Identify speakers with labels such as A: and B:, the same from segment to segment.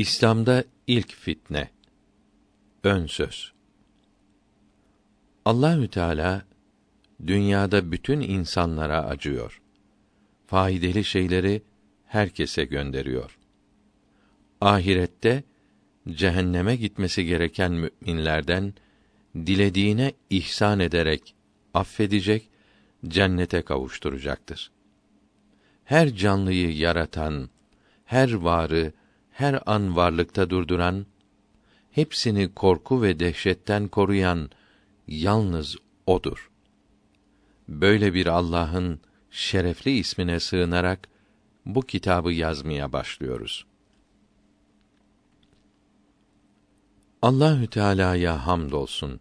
A: İslam'da ilk fitne. Ön söz. Allahü Teala dünyada bütün insanlara acıyor. Faydalı şeyleri herkese gönderiyor. Ahirette cehenneme gitmesi gereken müminlerden dilediğine ihsan ederek affedecek, cennete kavuşturacaktır. Her canlıyı yaratan, her varı her an varlıkta durduran, hepsini korku ve dehşetten koruyan yalnız odur. Böyle bir Allah'ın şerefli ismine sığınarak bu kitabı yazmaya başlıyoruz. Allahü Teala'ya hamdolsun.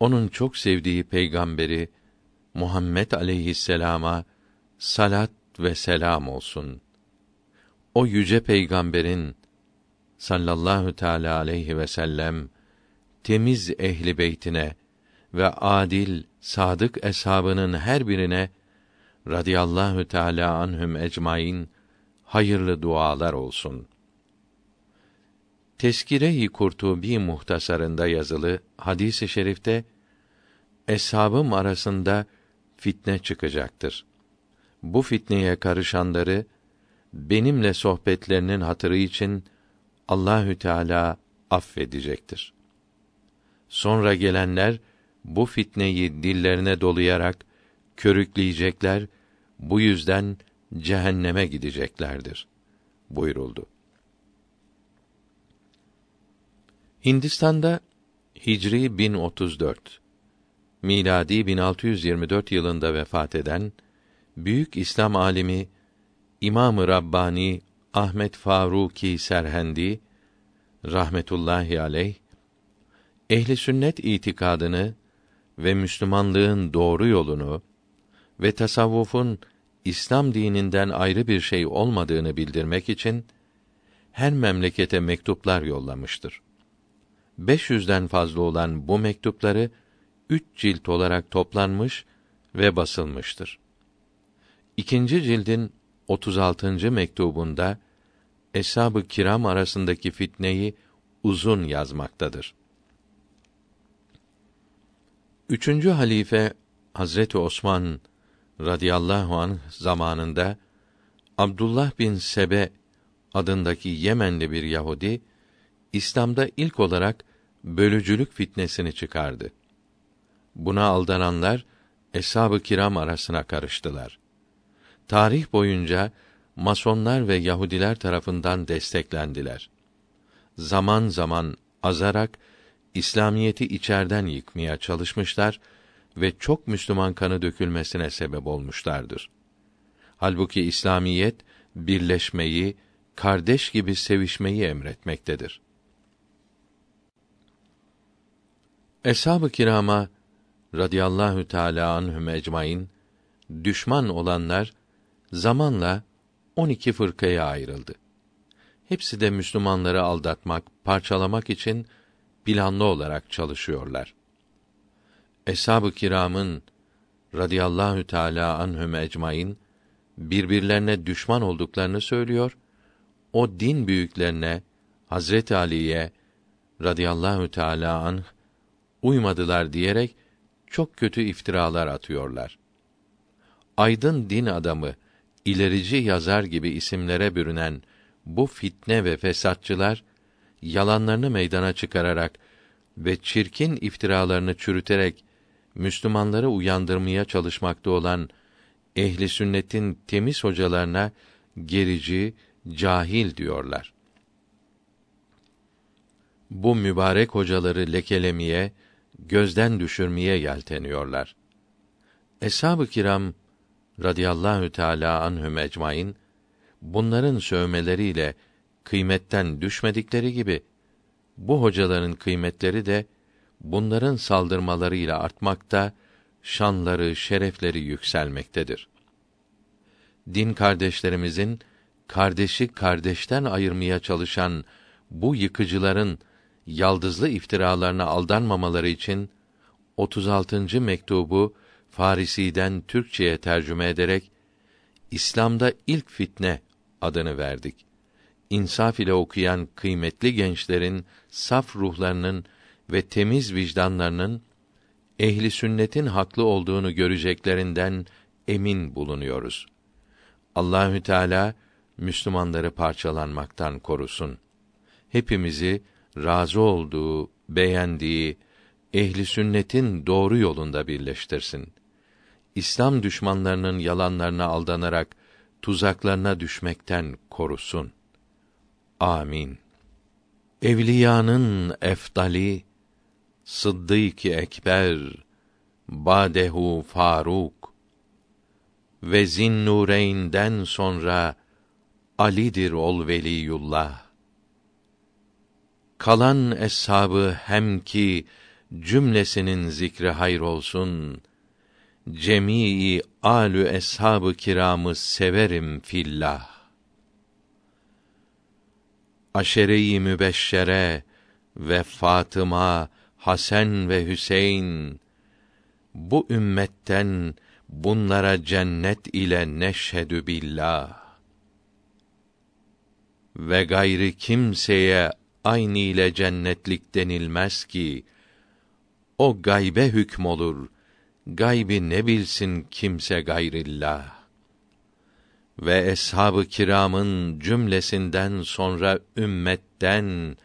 A: Onun çok sevdiği peygamberi Muhammed aleyhisselama salat ve selam olsun. O yüce peygamberin sallallahu teala aleyhi ve sellem temiz ehli beytine ve adil sadık eshabının her birine radıyallahu teala anhum ecmaîn hayırlı dualar olsun. Teskire-i Kurtubi muhtasarında yazılı hadisi şerifte eshabım arasında fitne çıkacaktır. Bu fitneye karışanları benimle sohbetlerinin hatırı için Allahü Teala affedecektir. Sonra gelenler bu fitneyi dillerine dolayarak körükleyecekler, bu yüzden cehenneme gideceklerdir buyuruldu. Hindistan'da Hicri 1034 miladi 1624 yılında vefat eden büyük İslam alimi İmam-ı Rabbani Ahmet Faruki Serhendi rahmetullahi aleyh ehli sünnet itikadını ve Müslümanlığın doğru yolunu ve tasavvufun İslam dininden ayrı bir şey olmadığını bildirmek için her memlekete mektuplar yollamıştır. 500'den fazla olan bu mektupları üç cilt olarak toplanmış ve basılmıştır. İkinci cildin 36. mektubunda eshab-ı kiram arasındaki fitneyi uzun yazmaktadır. Üçüncü halife Hazreti Osman radıyallahu anh zamanında Abdullah bin Sebe adındaki Yemenli bir Yahudi İslam'da ilk olarak bölücülük fitnesini çıkardı. Buna aldananlar eshab-ı kiram arasına karıştılar tarih boyunca masonlar ve Yahudiler tarafından desteklendiler. Zaman zaman azarak İslamiyeti içerden yıkmaya çalışmışlar ve çok Müslüman kanı dökülmesine sebep olmuşlardır. Halbuki İslamiyet birleşmeyi, kardeş gibi sevişmeyi emretmektedir. Eshab-ı kirama radıyallahu teala anhum ecmaîn düşman olanlar zamanla on iki fırkaya ayrıldı. Hepsi de Müslümanları aldatmak, parçalamak için planlı olarak çalışıyorlar. Eshab-ı kiramın radıyallahu teala anhum ecmaîn birbirlerine düşman olduklarını söylüyor. O din büyüklerine Hazret Ali'ye radıyallahu teala anh uymadılar diyerek çok kötü iftiralar atıyorlar. Aydın din adamı ilerici yazar gibi isimlere bürünen bu fitne ve fesatçılar yalanlarını meydana çıkararak ve çirkin iftiralarını çürüterek Müslümanları uyandırmaya çalışmakta olan ehli sünnetin temiz hocalarına gerici, cahil diyorlar. Bu mübarek hocaları lekelemeye, gözden düşürmeye yelteniyorlar. Eshab-ı kiram radıyallahu teala anhum ecmaîn bunların sövmeleriyle kıymetten düşmedikleri gibi bu hocaların kıymetleri de bunların saldırmalarıyla artmakta, şanları, şerefleri yükselmektedir. Din kardeşlerimizin kardeşi kardeşten ayırmaya çalışan bu yıkıcıların yaldızlı iftiralarına aldanmamaları için 36. mektubu Farisi'den Türkçeye tercüme ederek İslam'da ilk fitne adını verdik. insaf ile okuyan kıymetli gençlerin saf ruhlarının ve temiz vicdanlarının ehli sünnetin haklı olduğunu göreceklerinden emin bulunuyoruz. Allahü Teala Müslümanları parçalanmaktan korusun. Hepimizi razı olduğu, beğendiği ehli sünnetin doğru yolunda birleştirsin. İslam düşmanlarının yalanlarına aldanarak tuzaklarına düşmekten korusun. Amin. Evliyanın efdali Sıddık-ı Ekber Badehu Faruk ve Zinnureyn'den sonra Ali'dir ol veliyullah. Kalan eshabı hem ki cümlesinin zikri hayır olsun. Cemii alü eshabı kiramı severim fillah. Aşere-i mübeşşere ve Fatıma, Hasan ve Hüseyin bu ümmetten bunlara cennet ile neşhedü billah ve gayri kimseye aynı ile cennetlik denilmez ki o gaybe hükm olur gaybi ne bilsin kimse gayrillah ve eshab-ı kiramın cümlesinden sonra ümmetten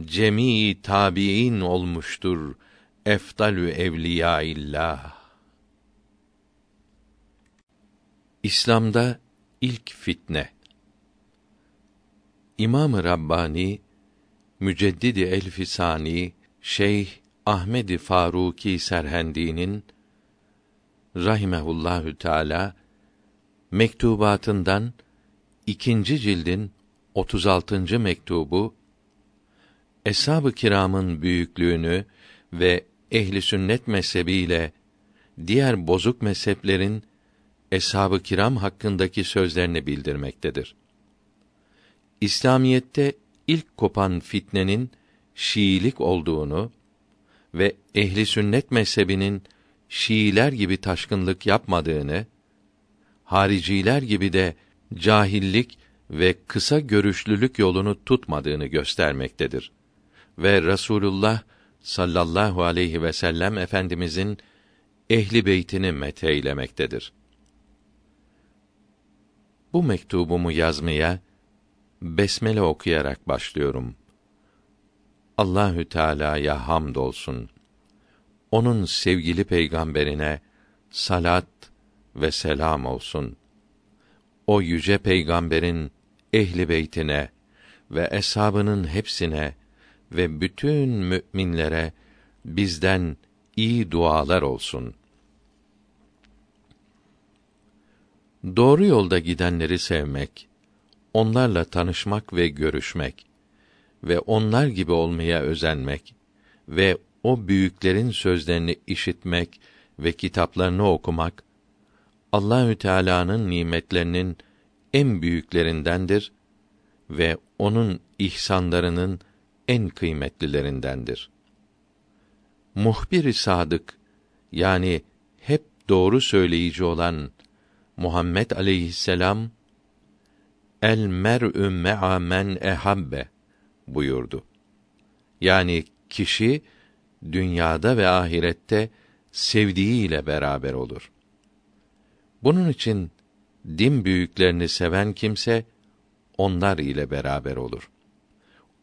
A: cemii tabiin olmuştur efdalü evliya illah. İslam'da ilk fitne. İmam-ı Rabbani Müceddidi Elfisani Şeyh Ahmedi Faruki Serhendi'nin rahimehullahü teala mektubatından ikinci cildin 36. mektubu Eshab-ı kiramın büyüklüğünü ve ehli sünnet mezhebiyle diğer bozuk mezheplerin eshab-ı kiram hakkındaki sözlerini bildirmektedir. İslamiyette ilk kopan fitnenin Şiilik olduğunu ve ehli sünnet mezhebinin Şiiler gibi taşkınlık yapmadığını, hariciler gibi de cahillik ve kısa görüşlülük yolunu tutmadığını göstermektedir ve Rasulullah sallallahu aleyhi ve sellem efendimizin ehli beytini metheylemektedir. Bu mektubumu yazmaya besmele okuyarak başlıyorum. Allahü Teala'ya hamdolsun. Onun sevgili peygamberine salat ve selam olsun. O yüce peygamberin ehli beytine ve eshabının hepsine ve bütün müminlere bizden iyi dualar olsun. Doğru yolda gidenleri sevmek, onlarla tanışmak ve görüşmek ve onlar gibi olmaya özenmek ve o büyüklerin sözlerini işitmek ve kitaplarını okumak Allahü Teala'nın nimetlerinin en büyüklerindendir ve onun ihsanlarının en kıymetlilerindendir. Muhbir-i sadık yani hep doğru söyleyici olan Muhammed aleyhisselam el mer'ü me'a men ehabbe buyurdu. Yani kişi dünyada ve ahirette sevdiğiyle beraber olur. Bunun için din büyüklerini seven kimse onlar ile beraber olur.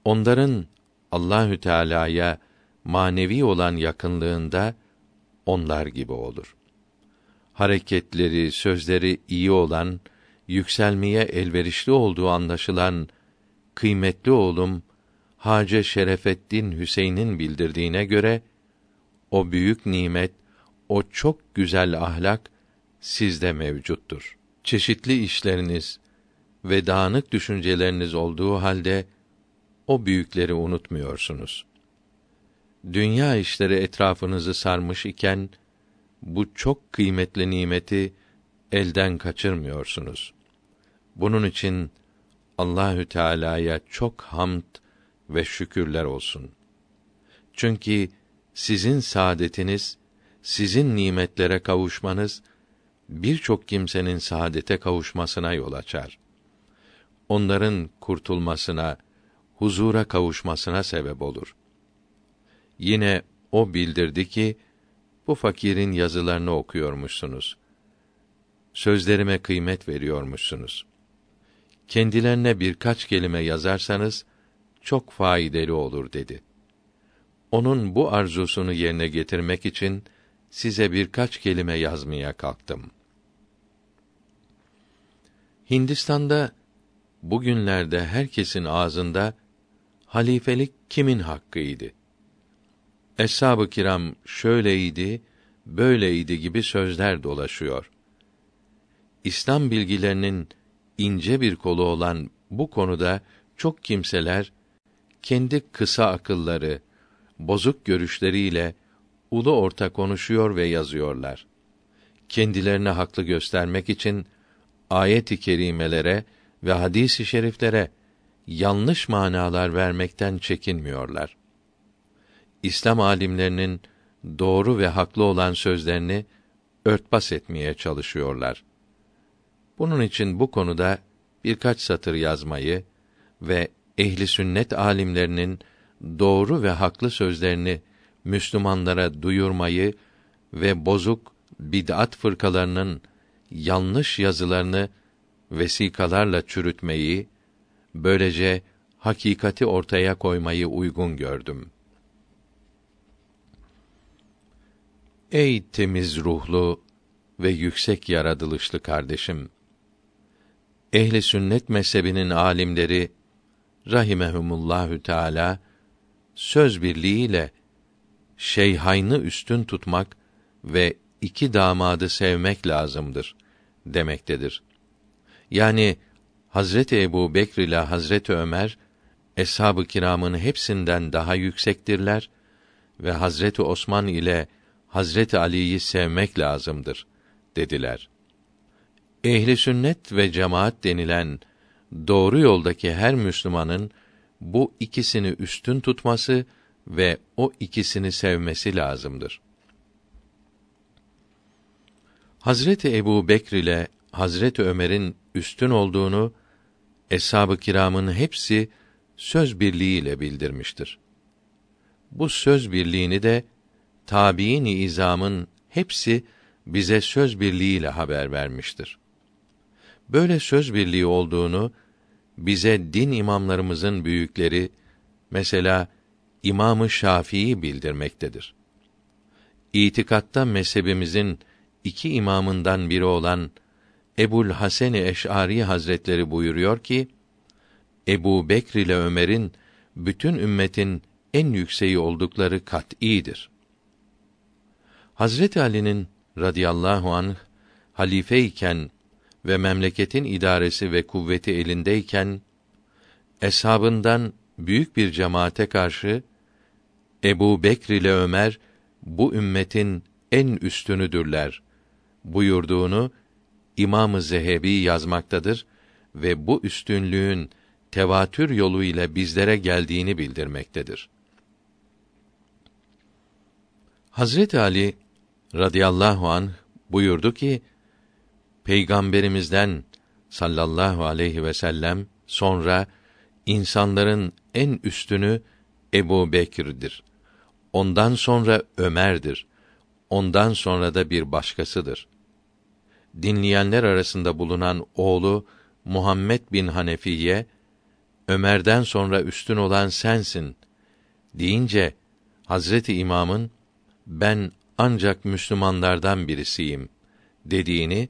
A: Onların Allahü Teala'ya manevi olan yakınlığında onlar gibi olur. Hareketleri, sözleri iyi olan, yükselmeye elverişli olduğu anlaşılan kıymetli oğlum Hace Şerefeddin Hüseyin'in bildirdiğine göre o büyük nimet, o çok güzel ahlak sizde mevcuttur. Çeşitli işleriniz ve dağınık düşünceleriniz olduğu halde o büyükleri unutmuyorsunuz. Dünya işleri etrafınızı sarmış iken bu çok kıymetli nimeti elden kaçırmıyorsunuz. Bunun için Allahü Teala'ya çok hamd ve şükürler olsun. Çünkü sizin saadetiniz, sizin nimetlere kavuşmanız birçok kimsenin saadete kavuşmasına yol açar. onların kurtulmasına, huzura kavuşmasına sebep olur. Yine o bildirdi ki bu fakirin yazılarını okuyormuşsunuz. Sözlerime kıymet veriyormuşsunuz. Kendilerine birkaç kelime yazarsanız çok faydalı olur dedi. Onun bu arzusunu yerine getirmek için size birkaç kelime yazmaya kalktım. Hindistan'da bugünlerde herkesin ağzında halifelik kimin hakkıydı? Eshab-ı kiram şöyleydi, böyleydi gibi sözler dolaşıyor. İslam bilgilerinin ince bir kolu olan bu konuda çok kimseler kendi kısa akılları, bozuk görüşleriyle ulu orta konuşuyor ve yazıyorlar. Kendilerini haklı göstermek için ayet-i kerimelere ve hadis-i şeriflere yanlış manalar vermekten çekinmiyorlar. İslam alimlerinin doğru ve haklı olan sözlerini örtbas etmeye çalışıyorlar. Bunun için bu konuda birkaç satır yazmayı ve ehli sünnet alimlerinin doğru ve haklı sözlerini Müslümanlara duyurmayı ve bozuk bid'at fırkalarının yanlış yazılarını vesikalarla çürütmeyi, böylece hakikati ortaya koymayı uygun gördüm. Ey temiz ruhlu ve yüksek yaratılışlı kardeşim! Ehli sünnet mezhebinin alimleri rahimehumullahü teala söz birliğiyle şeyhaynı üstün tutmak ve iki damadı sevmek lazımdır demektedir. Yani Hazreti Ebu Bekr ile Hazreti Ömer eshab-ı kiramın hepsinden daha yüksektirler ve Hazreti Osman ile Hazreti Ali'yi sevmek lazımdır dediler. Ehli sünnet ve cemaat denilen doğru yoldaki her Müslümanın bu ikisini üstün tutması ve o ikisini sevmesi lazımdır. Hazreti Ebu Bekr ile Hazreti Ömer'in üstün olduğunu eshab-ı kiramın hepsi söz birliğiyle bildirmiştir. Bu söz birliğini de tabiin izamın hepsi bize söz birliğiyle haber vermiştir. Böyle söz birliği olduğunu bize din imamlarımızın büyükleri mesela İmamı Şafii bildirmektedir. İtikatta mezhebimizin iki imamından biri olan Ebul Hasan Eş'ari Hazretleri buyuruyor ki Ebu Bekr ile Ömer'in bütün ümmetin en yükseği oldukları kat'idir. Hazreti Ali'nin radıyallahu anh halife iken ve memleketin idaresi ve kuvveti elindeyken eshabından büyük bir cemaate karşı Ebu Bekr ile Ömer bu ümmetin en üstünüdürler buyurduğunu İmam-ı Zehebi yazmaktadır ve bu üstünlüğün tevatür yolu ile bizlere geldiğini bildirmektedir. Hazret Ali radıyallahu an buyurdu ki Peygamberimizden sallallahu aleyhi ve sellem sonra insanların en üstünü Ebu Bekir'dir. Ondan sonra Ömer'dir. Ondan sonra da bir başkasıdır. Dinleyenler arasında bulunan oğlu Muhammed bin Hanefiye, Ömer'den sonra üstün olan sensin deyince Hazreti İmam'ın ben ancak Müslümanlardan birisiyim dediğini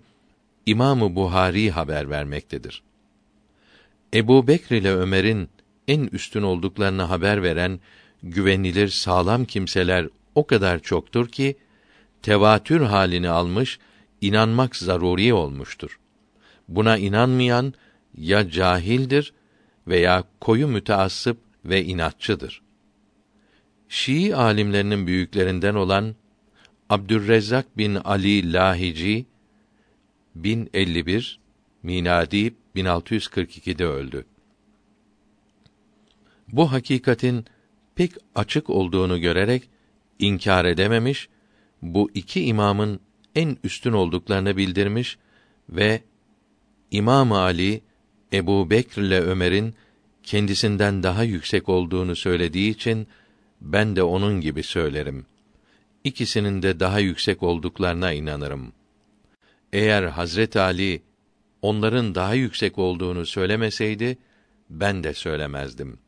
A: İmamı Buhari haber vermektedir. Ebu Bekr ile Ömer'in en üstün olduklarını haber veren güvenilir sağlam kimseler o kadar çoktur ki tevatür halini almış, inanmak zaruri olmuştur. Buna inanmayan ya cahildir veya koyu müteassıp ve inatçıdır. Şii alimlerinin büyüklerinden olan Abdürrezzak bin Ali Lahici 1051 miladi 1642'de öldü. Bu hakikatin pek açık olduğunu görerek inkar edememiş, bu iki imamın en üstün olduklarını bildirmiş ve İmam Ali Ebu Bekr ile Ömer'in kendisinden daha yüksek olduğunu söylediği için ben de onun gibi söylerim. İkisinin de daha yüksek olduklarına inanırım. Eğer Hazret Ali onların daha yüksek olduğunu söylemeseydi ben de söylemezdim.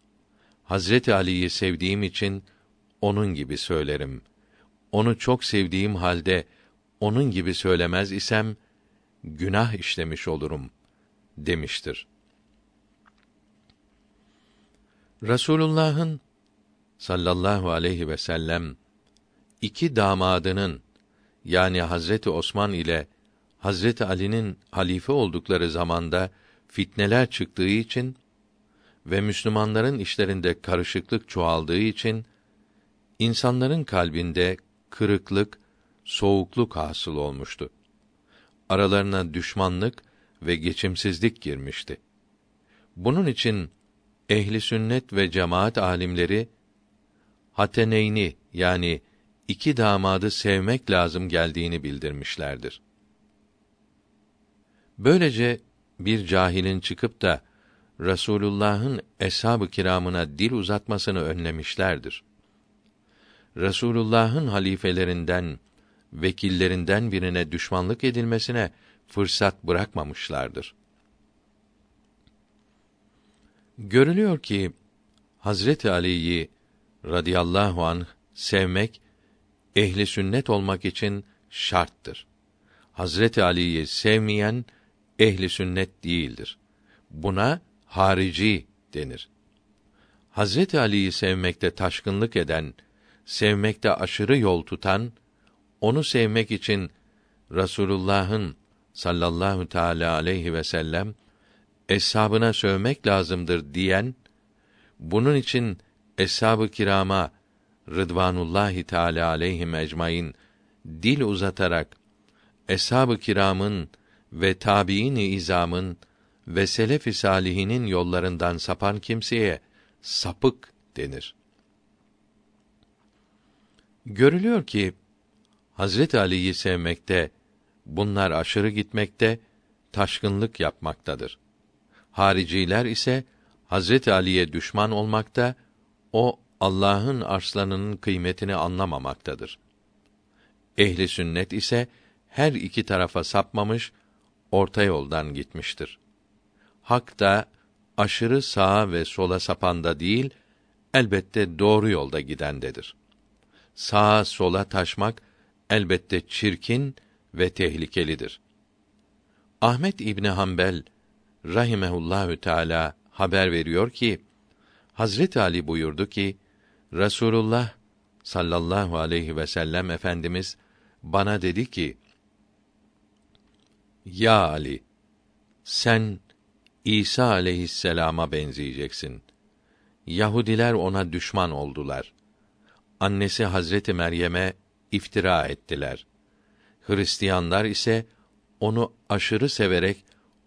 A: Hazret Ali'yi sevdiğim için onun gibi söylerim. Onu çok sevdiğim halde onun gibi söylemez isem günah işlemiş olurum demiştir. Rasulullah'ın sallallahu aleyhi ve sellem iki damadının yani Hazreti Osman ile Hazreti Ali'nin halife oldukları zamanda fitneler çıktığı için ve Müslümanların işlerinde karışıklık çoğaldığı için insanların kalbinde kırıklık, soğukluk hasıl olmuştu. Aralarına düşmanlık ve geçimsizlik girmişti. Bunun için ehli sünnet ve cemaat alimleri hateneyni yani iki damadı sevmek lazım geldiğini bildirmişlerdir. Böylece bir cahilin çıkıp da Rasulullah'ın eshab-ı kiramına dil uzatmasını önlemişlerdir. Resulullah'ın halifelerinden, vekillerinden birine düşmanlık edilmesine fırsat bırakmamışlardır. Görülüyor ki Hazreti Ali'yi radıyallahu anh sevmek ehli sünnet olmak için şarttır. Hazreti Ali'yi sevmeyen ehli sünnet değildir. Buna harici denir. Hazreti Ali'yi sevmekte taşkınlık eden, sevmekte aşırı yol tutan, onu sevmek için Rasulullah'ın sallallahu teala aleyhi ve sellem eshabına sövmek lazımdır diyen, bunun için eshab-ı kirama Rıdvanullahi Teala aleyhim ecmaîn dil uzatarak eshab-ı kiramın ve tabiin-i izamın ve selef-i salihinin yollarından sapan kimseye sapık denir. Görülüyor ki Hazret Ali'yi sevmekte, bunlar aşırı gitmekte, taşkınlık yapmaktadır. Hariciler ise Hazret Ali'ye düşman olmakta, o Allah'ın arslanının kıymetini anlamamaktadır. Ehli sünnet ise her iki tarafa sapmamış, orta yoldan gitmiştir. Hak da aşırı sağa ve sola sapanda değil, elbette doğru yolda gidendedir. Sağa sola taşmak elbette çirkin ve tehlikelidir. Ahmet İbni Hanbel rahimehullahü teala haber veriyor ki Hazret Ali buyurdu ki Rasulullah sallallahu aleyhi ve sellem efendimiz bana dedi ki Ya Ali sen İsa aleyhisselama benzeyeceksin. Yahudiler ona düşman oldular. Annesi Hazreti Meryem'e iftira ettiler. Hristiyanlar ise onu aşırı severek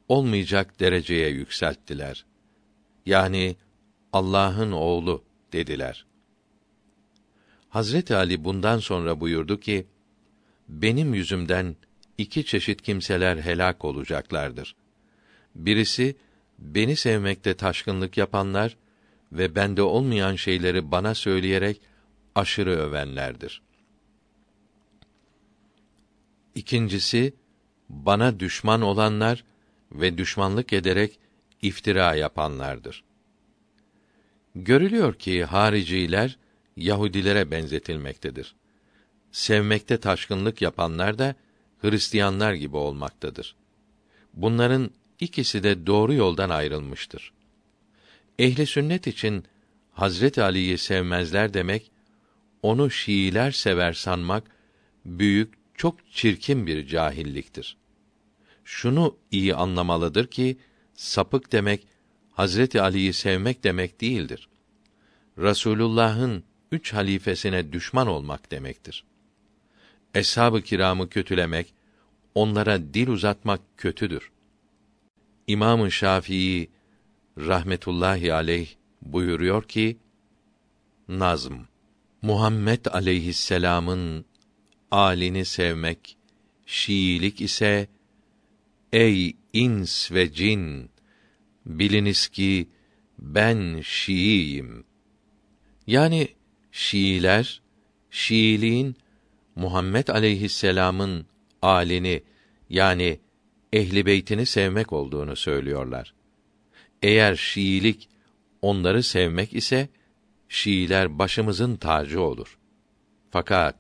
A: olmayacak dereceye yükselttiler. Yani Allah'ın oğlu dediler. Hazreti Ali bundan sonra buyurdu ki: Benim yüzümden iki çeşit kimseler helak olacaklardır. Birisi beni sevmekte taşkınlık yapanlar ve bende olmayan şeyleri bana söyleyerek aşırı övenlerdir. İkincisi bana düşman olanlar ve düşmanlık ederek iftira yapanlardır. Görülüyor ki hariciler Yahudilere benzetilmektedir. Sevmekte taşkınlık yapanlar da Hristiyanlar gibi olmaktadır. Bunların ikisi de doğru yoldan ayrılmıştır. Ehli sünnet için Hazret Ali'yi sevmezler demek, onu Şiiler sever sanmak büyük, çok çirkin bir cahilliktir. Şunu iyi anlamalıdır ki sapık demek Hazreti Ali'yi sevmek demek değildir. Rasulullah'ın üç halifesine düşman olmak demektir. Eshab-ı kiramı kötülemek, onlara dil uzatmak kötüdür. İmam-ı Şafii rahmetullahi aleyh buyuruyor ki Nazm Muhammed aleyhisselam'ın alini sevmek Şiilik ise ey ins ve cin biliniz ki ben Şiiyim. Yani Şiiler Şiiliğin Muhammed aleyhisselam'ın alini yani ehli beytini sevmek olduğunu söylüyorlar. Eğer Şiilik onları sevmek ise Şiiler başımızın tacı olur. Fakat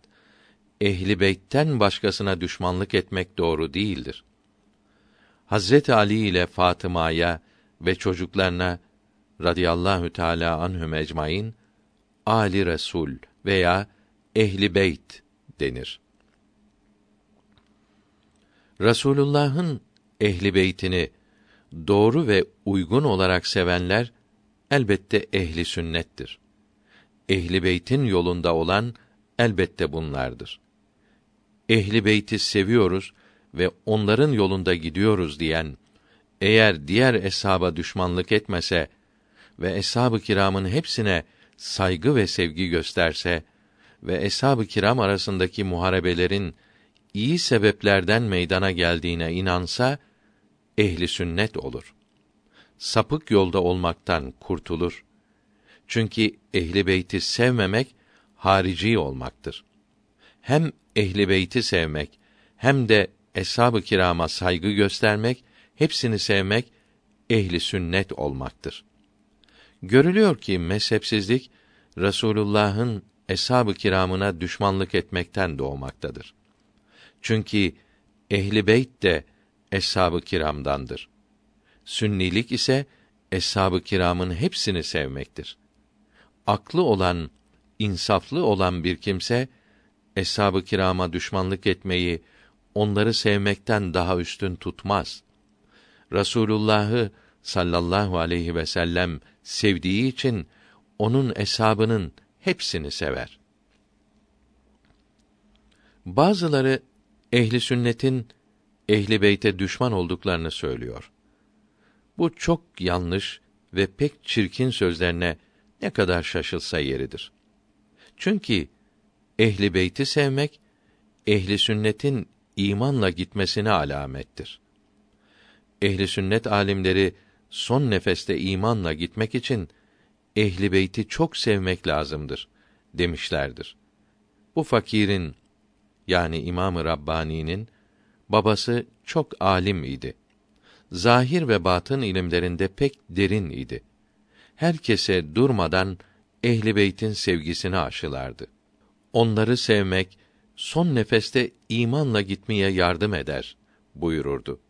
A: ehli beytten başkasına düşmanlık etmek doğru değildir. Hazreti Ali ile Fatıma'ya ve çocuklarına radıyallahu teala anhum ecmaîn Ali Resul veya ehli beyt denir. Rasulullah'ın ehli beytini doğru ve uygun olarak sevenler elbette ehli sünnettir. Ehli beytin yolunda olan elbette bunlardır. Ehli beyti seviyoruz ve onların yolunda gidiyoruz diyen eğer diğer eshaba düşmanlık etmese ve eshab-ı kiramın hepsine saygı ve sevgi gösterse ve eshab-ı kiram arasındaki muharebelerin iyi sebeplerden meydana geldiğine inansa ehli sünnet olur. Sapık yolda olmaktan kurtulur. Çünkü ehli beyti sevmemek harici olmaktır. Hem ehli beyti sevmek hem de eshab-ı kirama saygı göstermek, hepsini sevmek ehli sünnet olmaktır. Görülüyor ki mezhepsizlik Resulullah'ın eshab-ı kiramına düşmanlık etmekten doğmaktadır. Çünkü ehli beyt de eshab-ı kiramdandır. Sünnilik ise eshab-ı kiramın hepsini sevmektir. Aklı olan, insaflı olan bir kimse eshab-ı kirama düşmanlık etmeyi onları sevmekten daha üstün tutmaz. Rasulullah'ı sallallahu aleyhi ve sellem sevdiği için onun eshabının hepsini sever. Bazıları ehli sünnetin ehli beyte düşman olduklarını söylüyor. Bu çok yanlış ve pek çirkin sözlerine ne kadar şaşılsa yeridir. Çünkü ehli beyti sevmek ehli sünnetin imanla gitmesine alamettir. Ehli sünnet alimleri son nefeste imanla gitmek için ehli beyti çok sevmek lazımdır demişlerdir. Bu fakirin yani İmam-ı Rabbani'nin babası çok alim idi. Zahir ve batın ilimlerinde pek derin idi. Herkese durmadan ehli beytin sevgisini aşılardı. Onları sevmek son nefeste imanla gitmeye yardım eder buyururdu.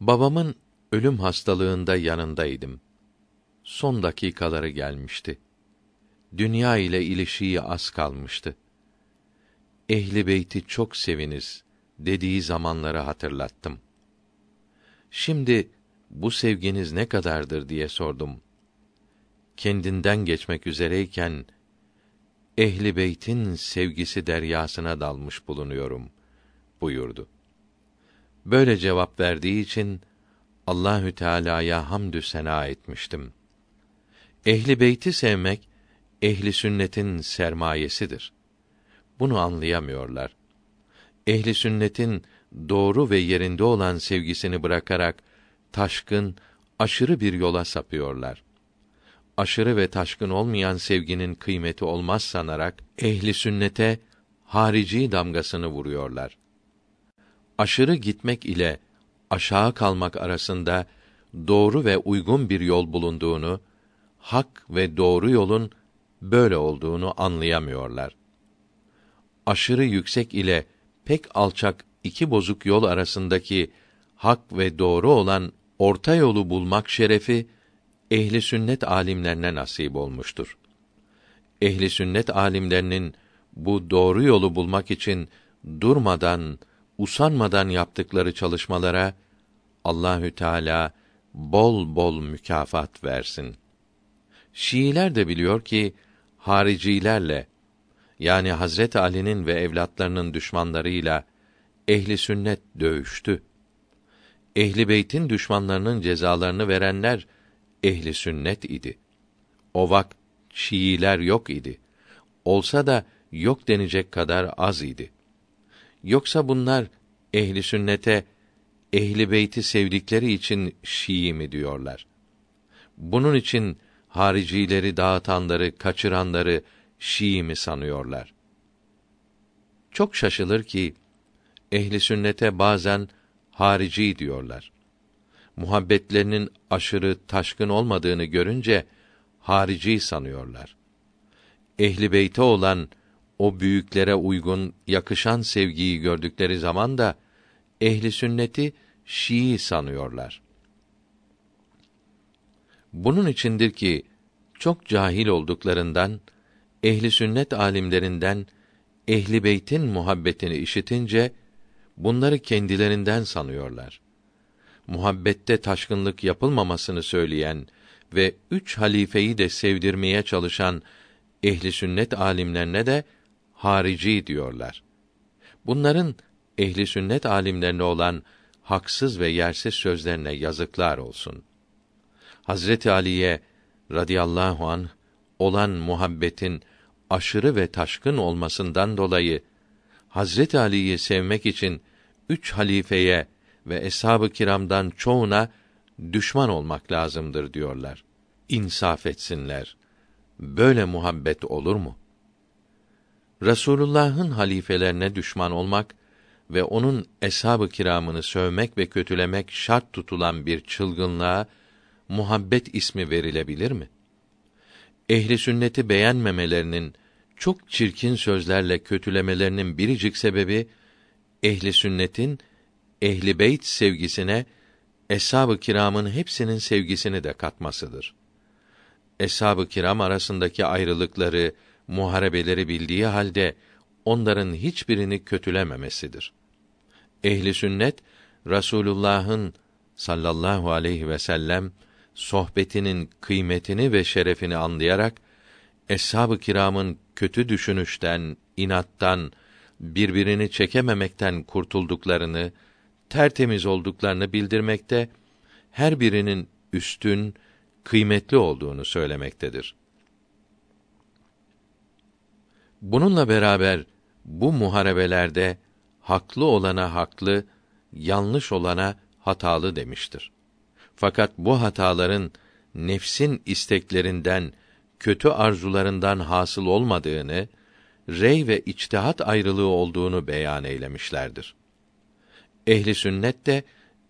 A: Babamın ölüm hastalığında yanındaydım. Son dakikaları gelmişti. Dünya ile ilişiği az kalmıştı. Ehli beyti çok seviniz dediği zamanları hatırlattım. Şimdi bu sevginiz ne kadardır diye sordum. Kendinden geçmek üzereyken ehli beytin sevgisi deryasına dalmış bulunuyorum buyurdu. Böyle cevap verdiği için Allahü Teala'ya hamdü sena etmiştim. Ehli beyti sevmek ehli sünnetin sermayesidir. Bunu anlayamıyorlar. Ehli sünnetin doğru ve yerinde olan sevgisini bırakarak taşkın, aşırı bir yola sapıyorlar. Aşırı ve taşkın olmayan sevginin kıymeti olmaz sanarak ehli sünnete harici damgasını vuruyorlar. Aşırı gitmek ile aşağı kalmak arasında doğru ve uygun bir yol bulunduğunu, hak ve doğru yolun böyle olduğunu anlayamıyorlar. Aşırı yüksek ile pek alçak iki bozuk yol arasındaki hak ve doğru olan orta yolu bulmak şerefi ehli sünnet alimlerine nasip olmuştur. Ehli sünnet alimlerinin bu doğru yolu bulmak için durmadan, usanmadan yaptıkları çalışmalara Allahü Teala bol bol mükafat versin. Şiiler de biliyor ki haricilerle yani Hazret Ali'nin ve evlatlarının düşmanlarıyla ehli sünnet dövüştü. Ehli beytin düşmanlarının cezalarını verenler ehli sünnet idi. O vakt Şiiler yok idi. Olsa da yok denecek kadar az idi. Yoksa bunlar ehli sünnete ehli beyti sevdikleri için Şii mi diyorlar? Bunun için haricileri dağıtanları, kaçıranları Şii mi sanıyorlar? Çok şaşılır ki ehli sünnete bazen harici diyorlar. Muhabbetlerinin aşırı taşkın olmadığını görünce harici sanıyorlar. Ehli beyte olan o büyüklere uygun, yakışan sevgiyi gördükleri zaman da ehli sünneti Şii sanıyorlar. Bunun içindir ki çok cahil olduklarından ehli sünnet alimlerinden ehli beytin muhabbetini işitince bunları kendilerinden sanıyorlar. Muhabbette taşkınlık yapılmamasını söyleyen ve üç halifeyi de sevdirmeye çalışan ehli sünnet alimlerine de harici diyorlar. Bunların ehli sünnet alimlerine olan haksız ve yersiz sözlerine yazıklar olsun. Hazreti Ali'ye radıyallahu an olan muhabbetin aşırı ve taşkın olmasından dolayı Hazreti Ali'yi sevmek için üç halifeye ve eshab-ı kiramdan çoğuna düşman olmak lazımdır diyorlar. İnsaf etsinler. Böyle muhabbet olur mu? Resulullah'ın halifelerine düşman olmak ve onun eshab-ı kiramını sövmek ve kötülemek şart tutulan bir çılgınlığa muhabbet ismi verilebilir mi? Ehli sünneti beğenmemelerinin çok çirkin sözlerle kötülemelerinin biricik sebebi ehli sünnetin ehli beyt sevgisine eshab-ı kiramın hepsinin sevgisini de katmasıdır. Eshab-ı kiram arasındaki ayrılıkları, muharebeleri bildiği halde onların hiçbirini kötülememesidir. Ehli sünnet Rasulullah'ın sallallahu aleyhi ve sellem sohbetinin kıymetini ve şerefini anlayarak eshab-ı kiramın kötü düşünüşten, inattan, birbirini çekememekten kurtulduklarını, tertemiz olduklarını bildirmekte, her birinin üstün, kıymetli olduğunu söylemektedir. Bununla beraber bu muharebelerde haklı olana haklı, yanlış olana hatalı demiştir. Fakat bu hataların nefsin isteklerinden, kötü arzularından hasıl olmadığını, rey ve içtihat ayrılığı olduğunu beyan eylemişlerdir. Ehli sünnet de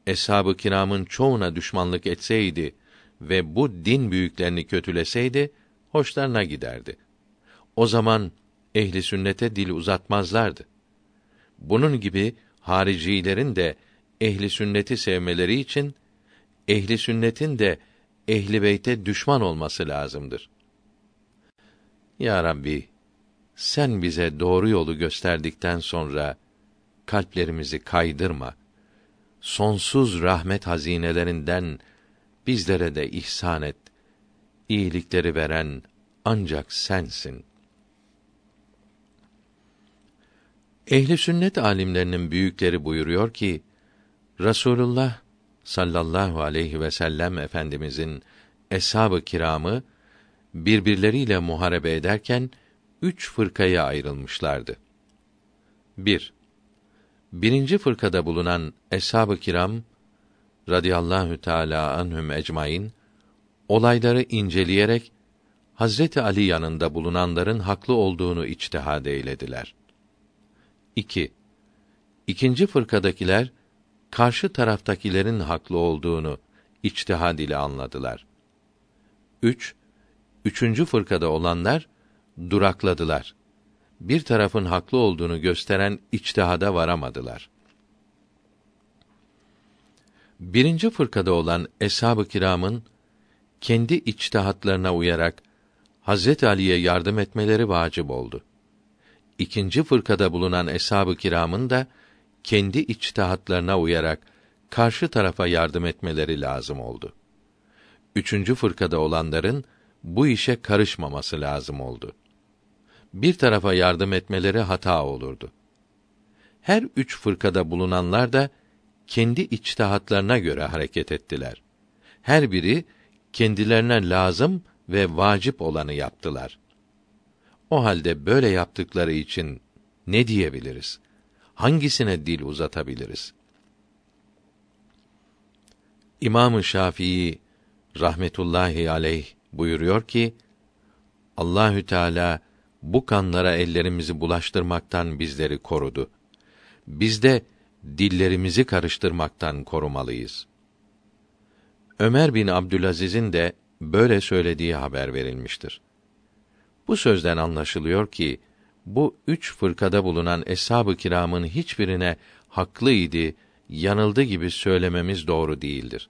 A: eshab-ı kiramın çoğuna düşmanlık etseydi ve bu din büyüklerini kötüleseydi hoşlarına giderdi. O zaman ehli sünnete dil uzatmazlardı. Bunun gibi haricilerin de ehli sünneti sevmeleri için ehli sünnetin de ehli beyte düşman olması lazımdır. Ya Rabbi, sen bize doğru yolu gösterdikten sonra kalplerimizi kaydırma. Sonsuz rahmet hazinelerinden bizlere de ihsan et. İyilikleri veren ancak sensin. Ehli sünnet alimlerinin büyükleri buyuruyor ki Rasulullah sallallahu aleyhi ve sellem efendimizin eshab-ı kiramı birbirleriyle muharebe ederken üç fırkaya ayrılmışlardı. 1. Birinci fırkada bulunan eshab-ı kiram radıyallahu teala anhum ecmaîn olayları inceleyerek Hazreti Ali yanında bulunanların haklı olduğunu içtihad eylediler. 2. İkinci fırkadakiler karşı taraftakilerin haklı olduğunu içtihad ile anladılar. 3. Üçüncü fırkada olanlar durakladılar. Bir tarafın haklı olduğunu gösteren içtihada varamadılar. Birinci fırkada olan eshab-ı kiramın kendi içtihatlarına uyarak Hazret Ali'ye yardım etmeleri vacip oldu. İkinci fırkada bulunan eshab-ı kiramın da kendi içtihatlarına uyarak karşı tarafa yardım etmeleri lazım oldu. Üçüncü fırkada olanların bu işe karışmaması lazım oldu. Bir tarafa yardım etmeleri hata olurdu. Her üç fırkada bulunanlar da kendi içtihatlarına göre hareket ettiler. Her biri kendilerine lazım ve vacip olanı yaptılar. O halde böyle yaptıkları için ne diyebiliriz? Hangisine dil uzatabiliriz? İmam-ı Şafii rahmetullahi aleyh buyuruyor ki Allahü Teala bu kanlara ellerimizi bulaştırmaktan bizleri korudu. Biz de dillerimizi karıştırmaktan korumalıyız. Ömer bin Abdülaziz'in de böyle söylediği haber verilmiştir. Bu sözden anlaşılıyor ki bu üç fırkada bulunan eshab-ı kiramın hiçbirine haklıydı, yanıldı gibi söylememiz doğru değildir.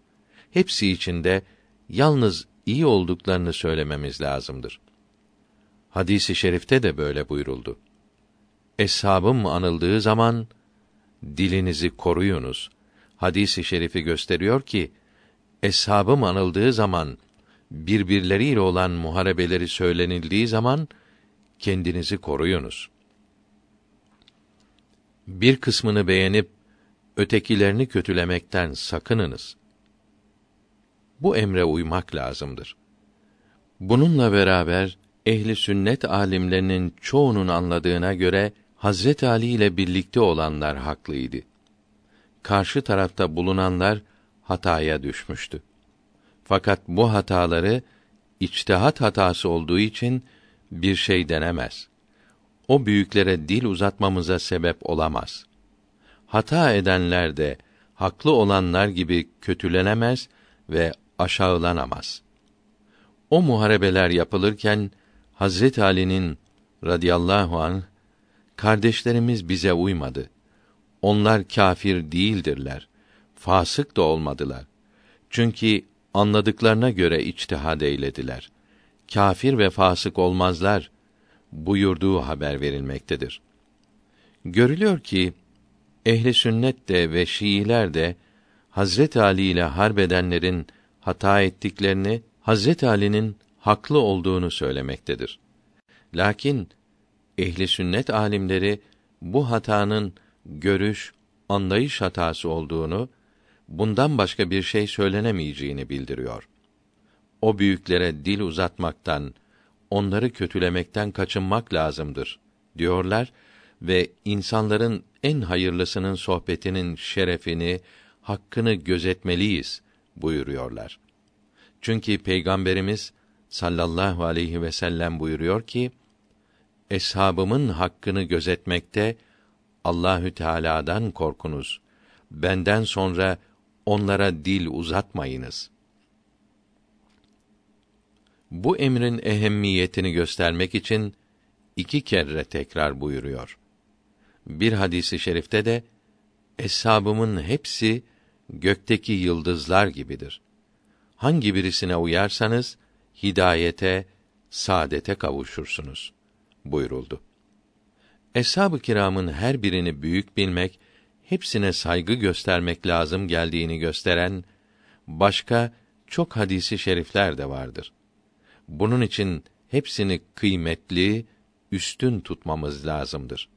A: Hepsi içinde yalnız iyi olduklarını söylememiz lazımdır. Hadisi şerifte de böyle buyuruldu. Eshabım anıldığı zaman dilinizi koruyunuz. Hadisi şerifi gösteriyor ki eshabım anıldığı zaman birbirleriyle olan muharebeleri söylenildiği zaman kendinizi koruyunuz. Bir kısmını beğenip ötekilerini kötülemekten sakınınız. Bu emre uymak lazımdır. Bununla beraber ehli sünnet alimlerinin çoğunun anladığına göre Hazret Ali ile birlikte olanlar haklıydı. Karşı tarafta bulunanlar hataya düşmüştü. Fakat bu hataları içtihat hatası olduğu için bir şey denemez. O büyüklere dil uzatmamıza sebep olamaz. Hata edenler de haklı olanlar gibi kötülenemez ve aşağılanamaz. O muharebeler yapılırken Hazret Ali'nin radıyallahu an kardeşlerimiz bize uymadı. Onlar kâfir değildirler. Fasık da olmadılar. Çünkü anladıklarına göre içtihad eylediler. Kâfir ve fasık olmazlar buyurduğu haber verilmektedir. Görülüyor ki ehli sünnet de ve Şiiler de Hazret Ali ile harbedenlerin hata ettiklerini, Hazret Ali'nin haklı olduğunu söylemektedir. Lakin ehli sünnet alimleri bu hatanın görüş, anlayış hatası olduğunu, bundan başka bir şey söylenemeyeceğini bildiriyor. O büyüklere dil uzatmaktan, onları kötülemekten kaçınmak lazımdır diyorlar ve insanların en hayırlısının sohbetinin şerefini, hakkını gözetmeliyiz buyuruyorlar. Çünkü peygamberimiz sallallahu aleyhi ve sellem buyuruyor ki eshabımın hakkını gözetmekte Allahü Teala'dan korkunuz. Benden sonra onlara dil uzatmayınız. Bu emrin ehemmiyetini göstermek için iki kere tekrar buyuruyor. Bir hadisi şerifte de eshabımın hepsi gökteki yıldızlar gibidir. Hangi birisine uyarsanız hidayete, saadete kavuşursunuz buyuruldu. Eshab-ı kiramın her birini büyük bilmek, hepsine saygı göstermek lazım geldiğini gösteren başka çok hadisi şerifler de vardır. Bunun için hepsini kıymetli, üstün tutmamız lazımdır.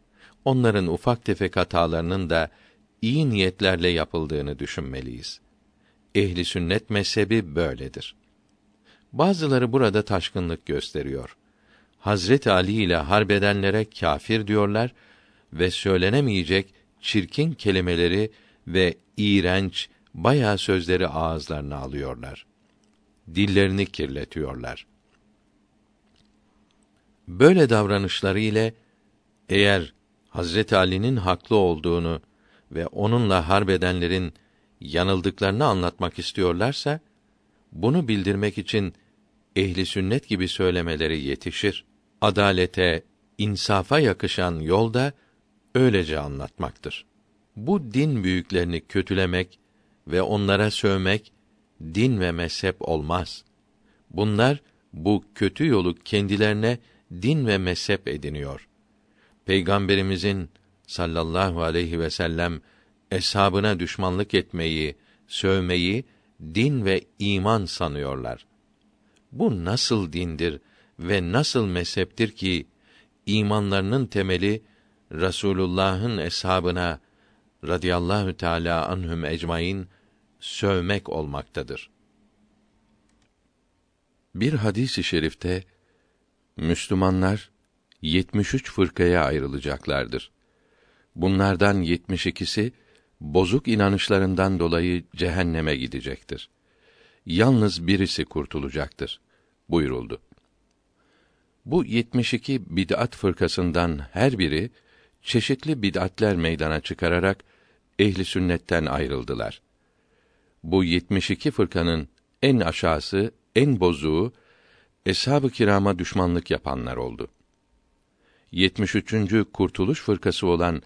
A: Onların ufak tefek hatalarının da iyi niyetlerle yapıldığını düşünmeliyiz. Ehli sünnet mezhebi böyledir. Bazıları burada taşkınlık gösteriyor. Hazret Ali ile harbedenlere kâfir diyorlar ve söylenemeyecek çirkin kelimeleri ve iğrenç bayağı sözleri ağızlarına alıyorlar. Dillerini kirletiyorlar. Böyle davranışları ile eğer Hazret Ali'nin haklı olduğunu ve onunla harbedenlerin yanıldıklarını anlatmak istiyorlarsa bunu bildirmek için ehli sünnet gibi söylemeleri yetişir. Adalete, insafa yakışan yol da öylece anlatmaktır. Bu din büyüklerini kötülemek ve onlara sövmek din ve mezhep olmaz. Bunlar bu kötü yolu kendilerine din ve mezhep ediniyor. Peygamberimizin sallallahu aleyhi ve sellem eshabına düşmanlık etmeyi, sövmeyi din ve iman sanıyorlar. Bu nasıl dindir ve nasıl mezheptir ki imanlarının temeli Rasulullah'ın eshabına radıyallahu teala anhum ecmaîn sövmek olmaktadır. Bir hadisi i şerifte Müslümanlar 73 fırkaya ayrılacaklardır. Bunlardan 72'si bozuk inanışlarından dolayı cehenneme gidecektir. yalnız birisi kurtulacaktır buyuruldu. Bu 72 bid'at fırkasından her biri çeşitli bid'atler meydana çıkararak ehli sünnetten ayrıldılar. Bu 72 fırkanın en aşağısı, en bozuğu eshab-ı kirama düşmanlık yapanlar oldu. 73. kurtuluş fırkası olan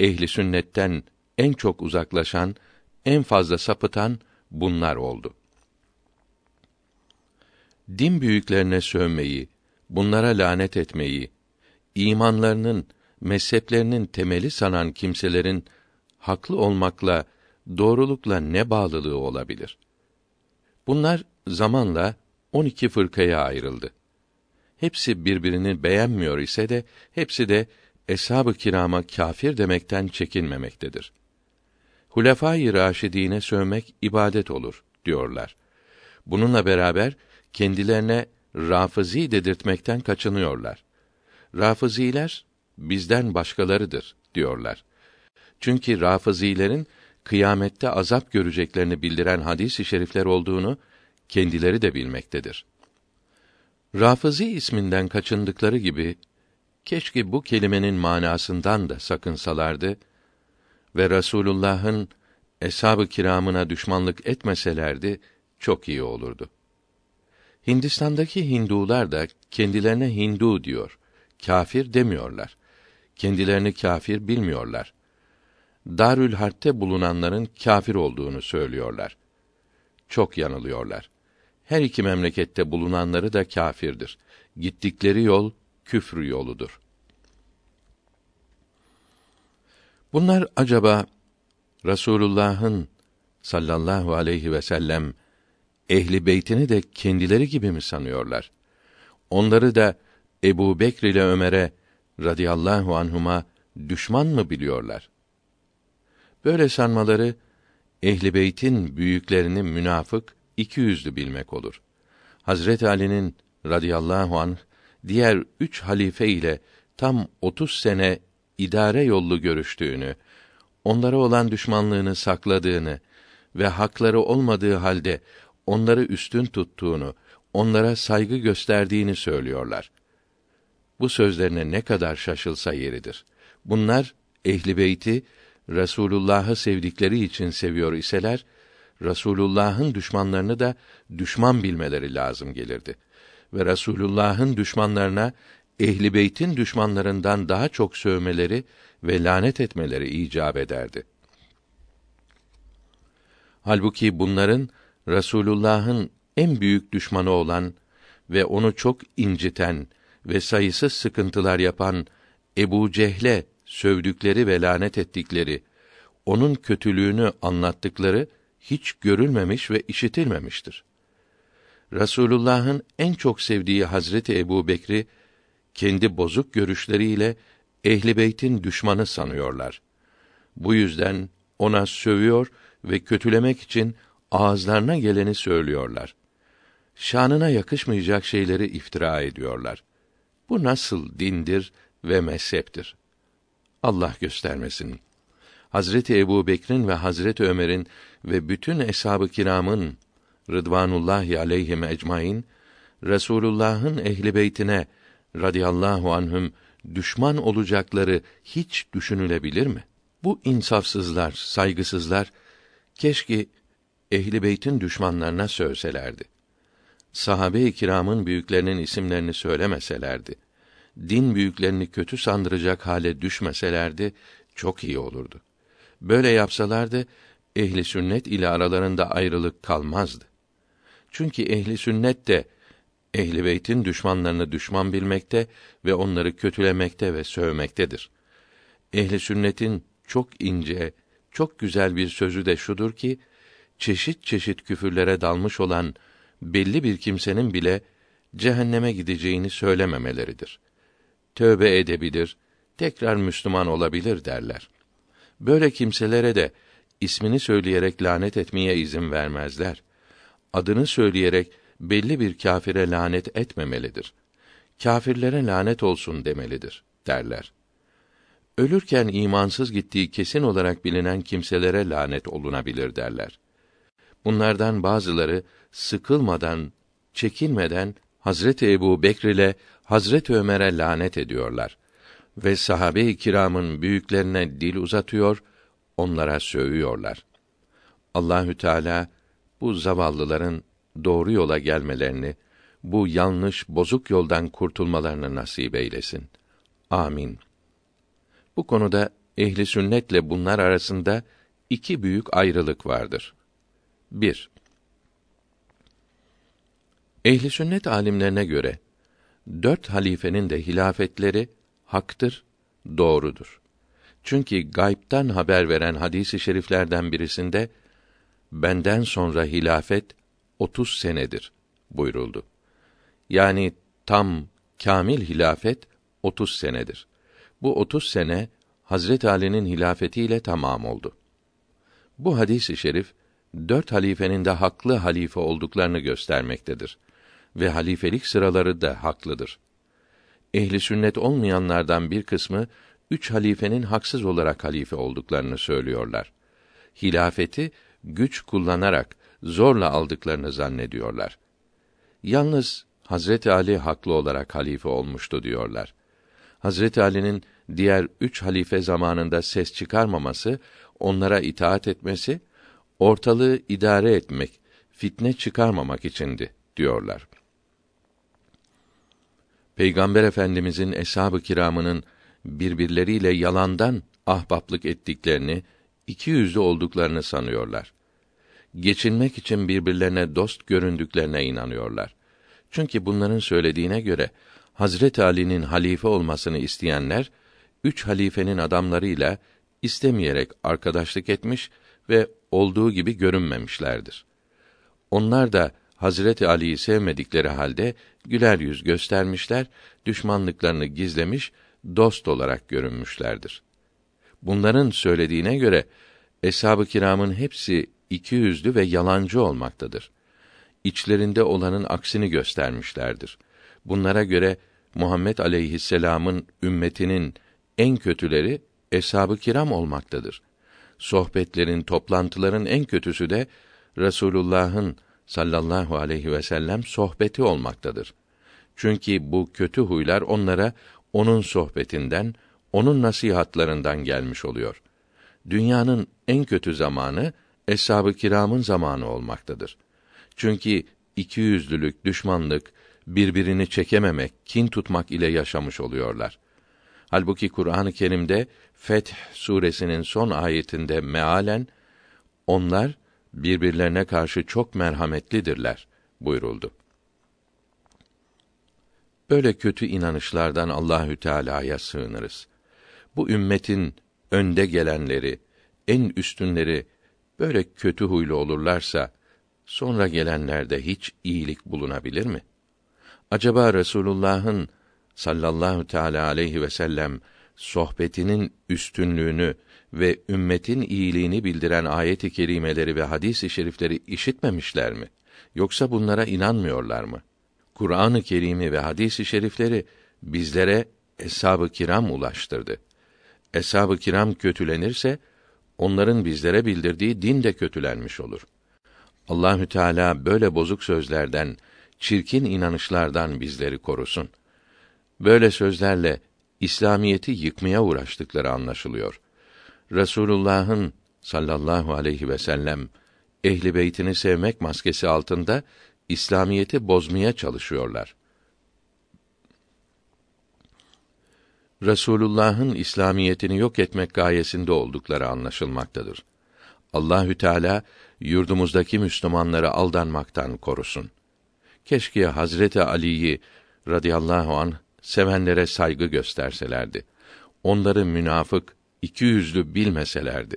A: ehli sünnetten en çok uzaklaşan, en fazla sapıtan bunlar oldu. Din büyüklerine sövmeyi, bunlara lanet etmeyi, imanlarının, mezheplerinin temeli sanan kimselerin haklı olmakla, doğrulukla ne bağlılığı olabilir? Bunlar zamanla 12 fırkaya ayrıldı. Hepsi birbirini beğenmiyor ise de hepsi de eshab-ı kirama kâfir demekten çekinmemektedir. Hulefâ-i Raşidîne sövmek ibadet olur diyorlar. Bununla beraber kendilerine Rafızi dedirtmekten kaçınıyorlar. Rafıziler bizden başkalarıdır diyorlar. Çünkü Rafızilerin kıyamette azap göreceklerini bildiren hadis-i şerifler olduğunu kendileri de bilmektedir. Rafızi isminden kaçındıkları gibi keşke bu kelimenin manasından da sakınsalardı ve Resulullah'ın eshab-ı kiramına düşmanlık etmeselerdi çok iyi olurdu. Hindistan'daki Hindular da kendilerine Hindu diyor. Kafir demiyorlar. Kendilerini kafir bilmiyorlar. Darül Harp'te bulunanların kafir olduğunu söylüyorlar. Çok yanılıyorlar. Her iki memlekette bulunanları da kâfirdir. Gittikleri yol küfrü yoludur. Bunlar acaba Rasulullah'ın sallallahu aleyhi ve sellem ehli beytini de kendileri gibi mi sanıyorlar? Onları da Ebu Bekr ile Ömer'e radıyallahu anhuma düşman mı biliyorlar? Böyle sanmaları ehli beytin büyüklerini münafık, iki yüzlü bilmek olur. Hazret Ali'nin radıyallahu anh diğer üç halife ile tam otuz sene idare yollu görüştüğünü, onlara olan düşmanlığını sakladığını ve hakları olmadığı halde onları üstün tuttuğunu, onlara saygı gösterdiğini söylüyorlar. Bu sözlerine ne kadar şaşılsa yeridir. Bunlar ehli beyti Resulullah'ı sevdikleri için seviyor iseler, Resulullah'ın düşmanlarını da düşman bilmeleri lazım gelirdi. Ve Resulullah'ın düşmanlarına ehli beytin düşmanlarından daha çok sövmeleri ve lanet etmeleri icap ederdi. Halbuki bunların Resulullah'ın en büyük düşmanı olan ve onu çok inciten ve sayısız sıkıntılar yapan Ebu Cehle sövdükleri ve lanet ettikleri, onun kötülüğünü anlattıkları hiç görülmemiş ve işitilmemiştir. Rasulullah'ın en çok sevdiği Hazreti Ebu Bekri, kendi bozuk görüşleriyle ehli beytin düşmanı sanıyorlar. Bu yüzden ona sövüyor ve kötülemek için ağızlarına geleni söylüyorlar. Şanına yakışmayacak şeyleri iftira ediyorlar. Bu nasıl dindir ve mezheptir? Allah göstermesin. Hazreti Ebu Bekir'in ve Hazreti Ömer'in ve bütün eshab-ı kiramın Rıdvanullahi aleyhim ecmaîn Resulullah'ın ehli beytine radıyallahu anhüm düşman olacakları hiç düşünülebilir mi? Bu insafsızlar, saygısızlar keşke ehli beytin düşmanlarına sövselerdi. Sahabe-i kiramın büyüklerinin isimlerini söylemeselerdi. Din büyüklerini kötü sandıracak hale düşmeselerdi çok iyi olurdu. Böyle yapsalardı ehli sünnet ile aralarında ayrılık kalmazdı. Çünkü ehli sünnet de ehli beytin düşmanlarını düşman bilmekte ve onları kötülemekte ve sövmektedir. Ehli sünnetin çok ince, çok güzel bir sözü de şudur ki çeşit çeşit küfürlere dalmış olan belli bir kimsenin bile cehenneme gideceğini söylememeleridir. Tövbe edebilir, tekrar Müslüman olabilir derler. Böyle kimselere de ismini söyleyerek lanet etmeye izin vermezler. Adını söyleyerek belli bir kâfire lanet etmemelidir. Kâfirlere lanet olsun demelidir derler. Ölürken imansız gittiği kesin olarak bilinen kimselere lanet olunabilir derler. Bunlardan bazıları sıkılmadan, çekinmeden Hazreti Ebu Bekr ile Hazreti Ömer'e lanet ediyorlar ve sahabe-i kiramın büyüklerine dil uzatıyor, onlara sövüyorlar. Allahü Teala bu zavallıların doğru yola gelmelerini, bu yanlış, bozuk yoldan kurtulmalarını nasip eylesin. Amin. Bu konuda ehli sünnetle bunlar arasında iki büyük ayrılık vardır. 1. Ehli sünnet alimlerine göre dört halifenin de hilafetleri haktır, doğrudur. Çünkü gaybtan haber veren hadisi şeriflerden birisinde benden sonra hilafet 30 senedir buyuruldu. Yani tam kamil hilafet 30 senedir. Bu 30 sene Hazret Ali'nin hilafetiyle tamam oldu. Bu hadisi şerif dört halifenin de haklı halife olduklarını göstermektedir ve halifelik sıraları da haklıdır. Ehli sünnet olmayanlardan bir kısmı üç halifenin haksız olarak halife olduklarını söylüyorlar. Hilafeti güç kullanarak zorla aldıklarını zannediyorlar. Yalnız Hazreti Ali haklı olarak halife olmuştu diyorlar. Hazreti Ali'nin diğer üç halife zamanında ses çıkarmaması, onlara itaat etmesi, ortalığı idare etmek, fitne çıkarmamak içindi diyorlar. Peygamber Efendimizin eshab-ı kiramının birbirleriyle yalandan ahbaplık ettiklerini, iki yüzlü olduklarını sanıyorlar. Geçinmek için birbirlerine dost göründüklerine inanıyorlar. Çünkü bunların söylediğine göre Hazret Ali'nin halife olmasını isteyenler üç halifenin adamlarıyla istemeyerek arkadaşlık etmiş ve olduğu gibi görünmemişlerdir. Onlar da Hazreti Ali'yi sevmedikleri halde güler yüz göstermişler, düşmanlıklarını gizlemiş, dost olarak görünmüşlerdir. Bunların söylediğine göre eshab-ı kiramın hepsi iki yüzlü ve yalancı olmaktadır. İçlerinde olanın aksini göstermişlerdir. Bunlara göre Muhammed aleyhisselam'ın ümmetinin en kötüleri eshab-ı kiram olmaktadır. Sohbetlerin, toplantıların en kötüsü de Resulullah'ın sallallahu aleyhi ve sellem sohbeti olmaktadır. Çünkü bu kötü huylar onlara onun sohbetinden, onun nasihatlarından gelmiş oluyor. Dünyanın en kötü zamanı eshab-ı kiramın zamanı olmaktadır. Çünkü iki yüzlülük, düşmanlık, birbirini çekememek, kin tutmak ile yaşamış oluyorlar. Halbuki Kur'an-ı Kerim'de Feth suresinin son ayetinde mealen onlar birbirlerine karşı çok merhametlidirler buyuruldu. Böyle kötü inanışlardan Allahü Teala'ya sığınırız. Bu ümmetin önde gelenleri, en üstünleri böyle kötü huylu olurlarsa sonra gelenlerde hiç iyilik bulunabilir mi? Acaba Resulullah'ın sallallahu teala aleyhi ve sellem sohbetinin üstünlüğünü ve ümmetin iyiliğini bildiren ayet-i kerimeleri ve hadis-i şerifleri işitmemişler mi? Yoksa bunlara inanmıyorlar mı? Kur'an-ı Kerim'i ve hadis-i şerifleri bizlere eshab-ı kiram ulaştırdı. Eshab-ı kiram kötülenirse onların bizlere bildirdiği din de kötülenmiş olur. Allahü Teala böyle bozuk sözlerden, çirkin inanışlardan bizleri korusun. Böyle sözlerle İslamiyeti yıkmaya uğraştıkları anlaşılıyor. Resulullah'ın sallallahu aleyhi ve sellem ehli beytini sevmek maskesi altında İslamiyeti bozmaya çalışıyorlar. Resulullah'ın İslamiyetini yok etmek gayesinde oldukları anlaşılmaktadır. Allahü Teala yurdumuzdaki Müslümanları aldanmaktan korusun. Keşke Hazreti Ali'yi radıyallahu an sevenlere saygı gösterselerdi. Onları münafık, iki yüzlü bilmeselerdi.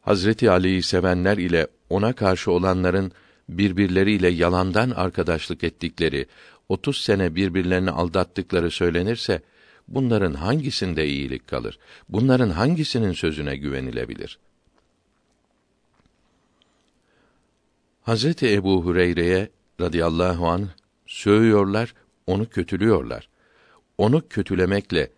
A: Hazreti Ali'yi sevenler ile ona karşı olanların birbirleriyle yalandan arkadaşlık ettikleri, 30 sene birbirlerini aldattıkları söylenirse, bunların hangisinde iyilik kalır? Bunların hangisinin sözüne güvenilebilir? Hazreti Ebu Hureyre'ye radıyallahu an söylüyorlar, onu kötülüyorlar. Onu kötülemekle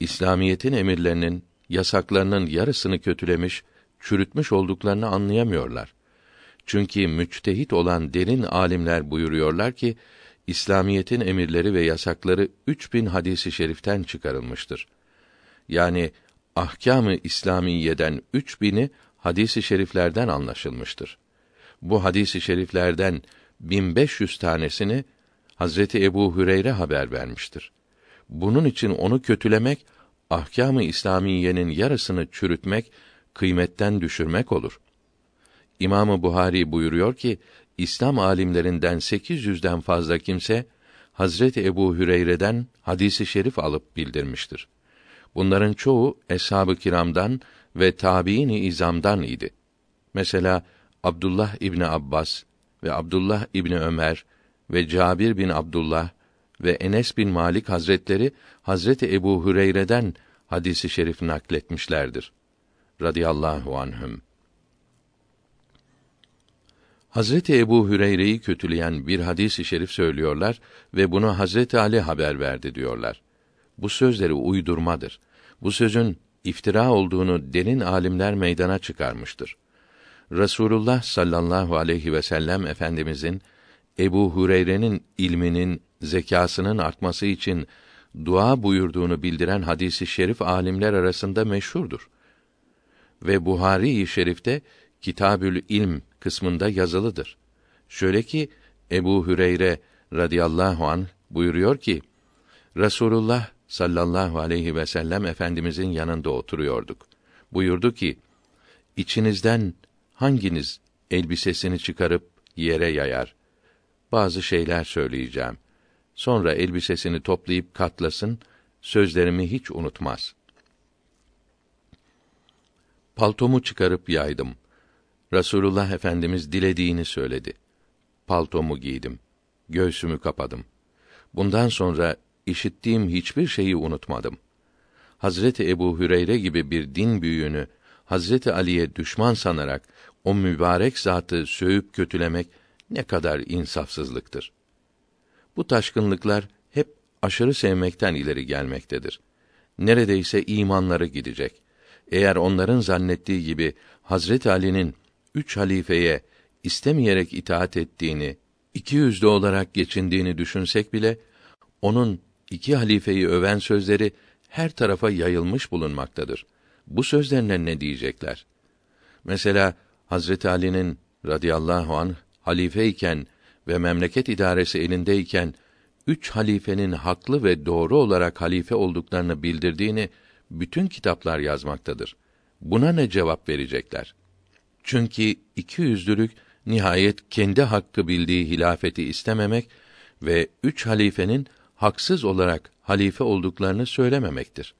A: İslamiyetin emirlerinin, yasaklarının yarısını kötülemiş, çürütmüş olduklarını anlayamıyorlar. Çünkü müçtehit olan derin alimler buyuruyorlar ki İslamiyetin emirleri ve yasakları 3000 hadisi şeriften çıkarılmıştır. Yani ahkamı İslamiyeden 3000'i hadisi şeriflerden anlaşılmıştır. Bu hadisi şeriflerden 1500 tanesini Hazreti Ebu Hüreyre haber vermiştir. Bunun için onu kötülemek ahkamı İslamiyenin yarısını çürütmek, kıymetten düşürmek olur. İmamı Buhari buyuruyor ki İslam alimlerinden 800'den fazla kimse Hazreti Ebu Hüreyre'den hadisi şerif alıp bildirmiştir. Bunların çoğu eshab-ı kiramdan ve tabiini izamdan idi. Mesela Abdullah İbni Abbas ve Abdullah İbni Ömer ve Cabir bin Abdullah ve Enes bin Malik Hazretleri Hazreti Ebu Hüreyre'den hadisi şerif nakletmişlerdir. Radiyallahu anhüm. Hazreti Ebu Hüreyre'yi kötüleyen bir hadisi şerif söylüyorlar ve bunu Hazreti Ali haber verdi diyorlar. Bu sözleri uydurmadır. Bu sözün iftira olduğunu derin alimler meydana çıkarmıştır. Resulullah sallallahu aleyhi ve sellem efendimizin Ebu Hureyre'nin ilminin, zekasının artması için dua buyurduğunu bildiren hadisi şerif alimler arasında meşhurdur. Ve Buhari-i Şerif'te Kitabül İlm kısmında yazılıdır. Şöyle ki Ebu Hüreyre radıyallahu an buyuruyor ki Resulullah sallallahu aleyhi ve sellem efendimizin yanında oturuyorduk. Buyurdu ki: İçinizden hanginiz elbisesini çıkarıp yere yayar? Bazı şeyler söyleyeceğim. Sonra elbisesini toplayıp katlasın, sözlerimi hiç unutmaz. Paltomu çıkarıp yaydım. Rasulullah Efendimiz dilediğini söyledi. Paltomu giydim. Göğsümü kapadım. Bundan sonra işittiğim hiçbir şeyi unutmadım. Hazreti Ebu Hüreyre gibi bir din büyüğünü Hazreti Ali'ye düşman sanarak o mübarek zatı sövüp kötülemek ne kadar insafsızlıktır. Bu taşkınlıklar hep aşırı sevmekten ileri gelmektedir. Neredeyse imanları gidecek. Eğer onların zannettiği gibi Hazreti Ali'nin üç halifeye istemeyerek itaat ettiğini, iki yüzlü olarak geçindiğini düşünsek bile, onun iki halifeyi öven sözleri her tarafa yayılmış bulunmaktadır. Bu sözlerine ne diyecekler? Mesela Hazreti Ali'nin radıyallahu anh halifeyken ve memleket idaresi elindeyken üç halifenin haklı ve doğru olarak halife olduklarını bildirdiğini bütün kitaplar yazmaktadır. Buna ne cevap verecekler? Çünkü iki yüzlülük nihayet kendi hakkı bildiği hilafeti istememek ve üç halifenin haksız olarak halife olduklarını söylememektir.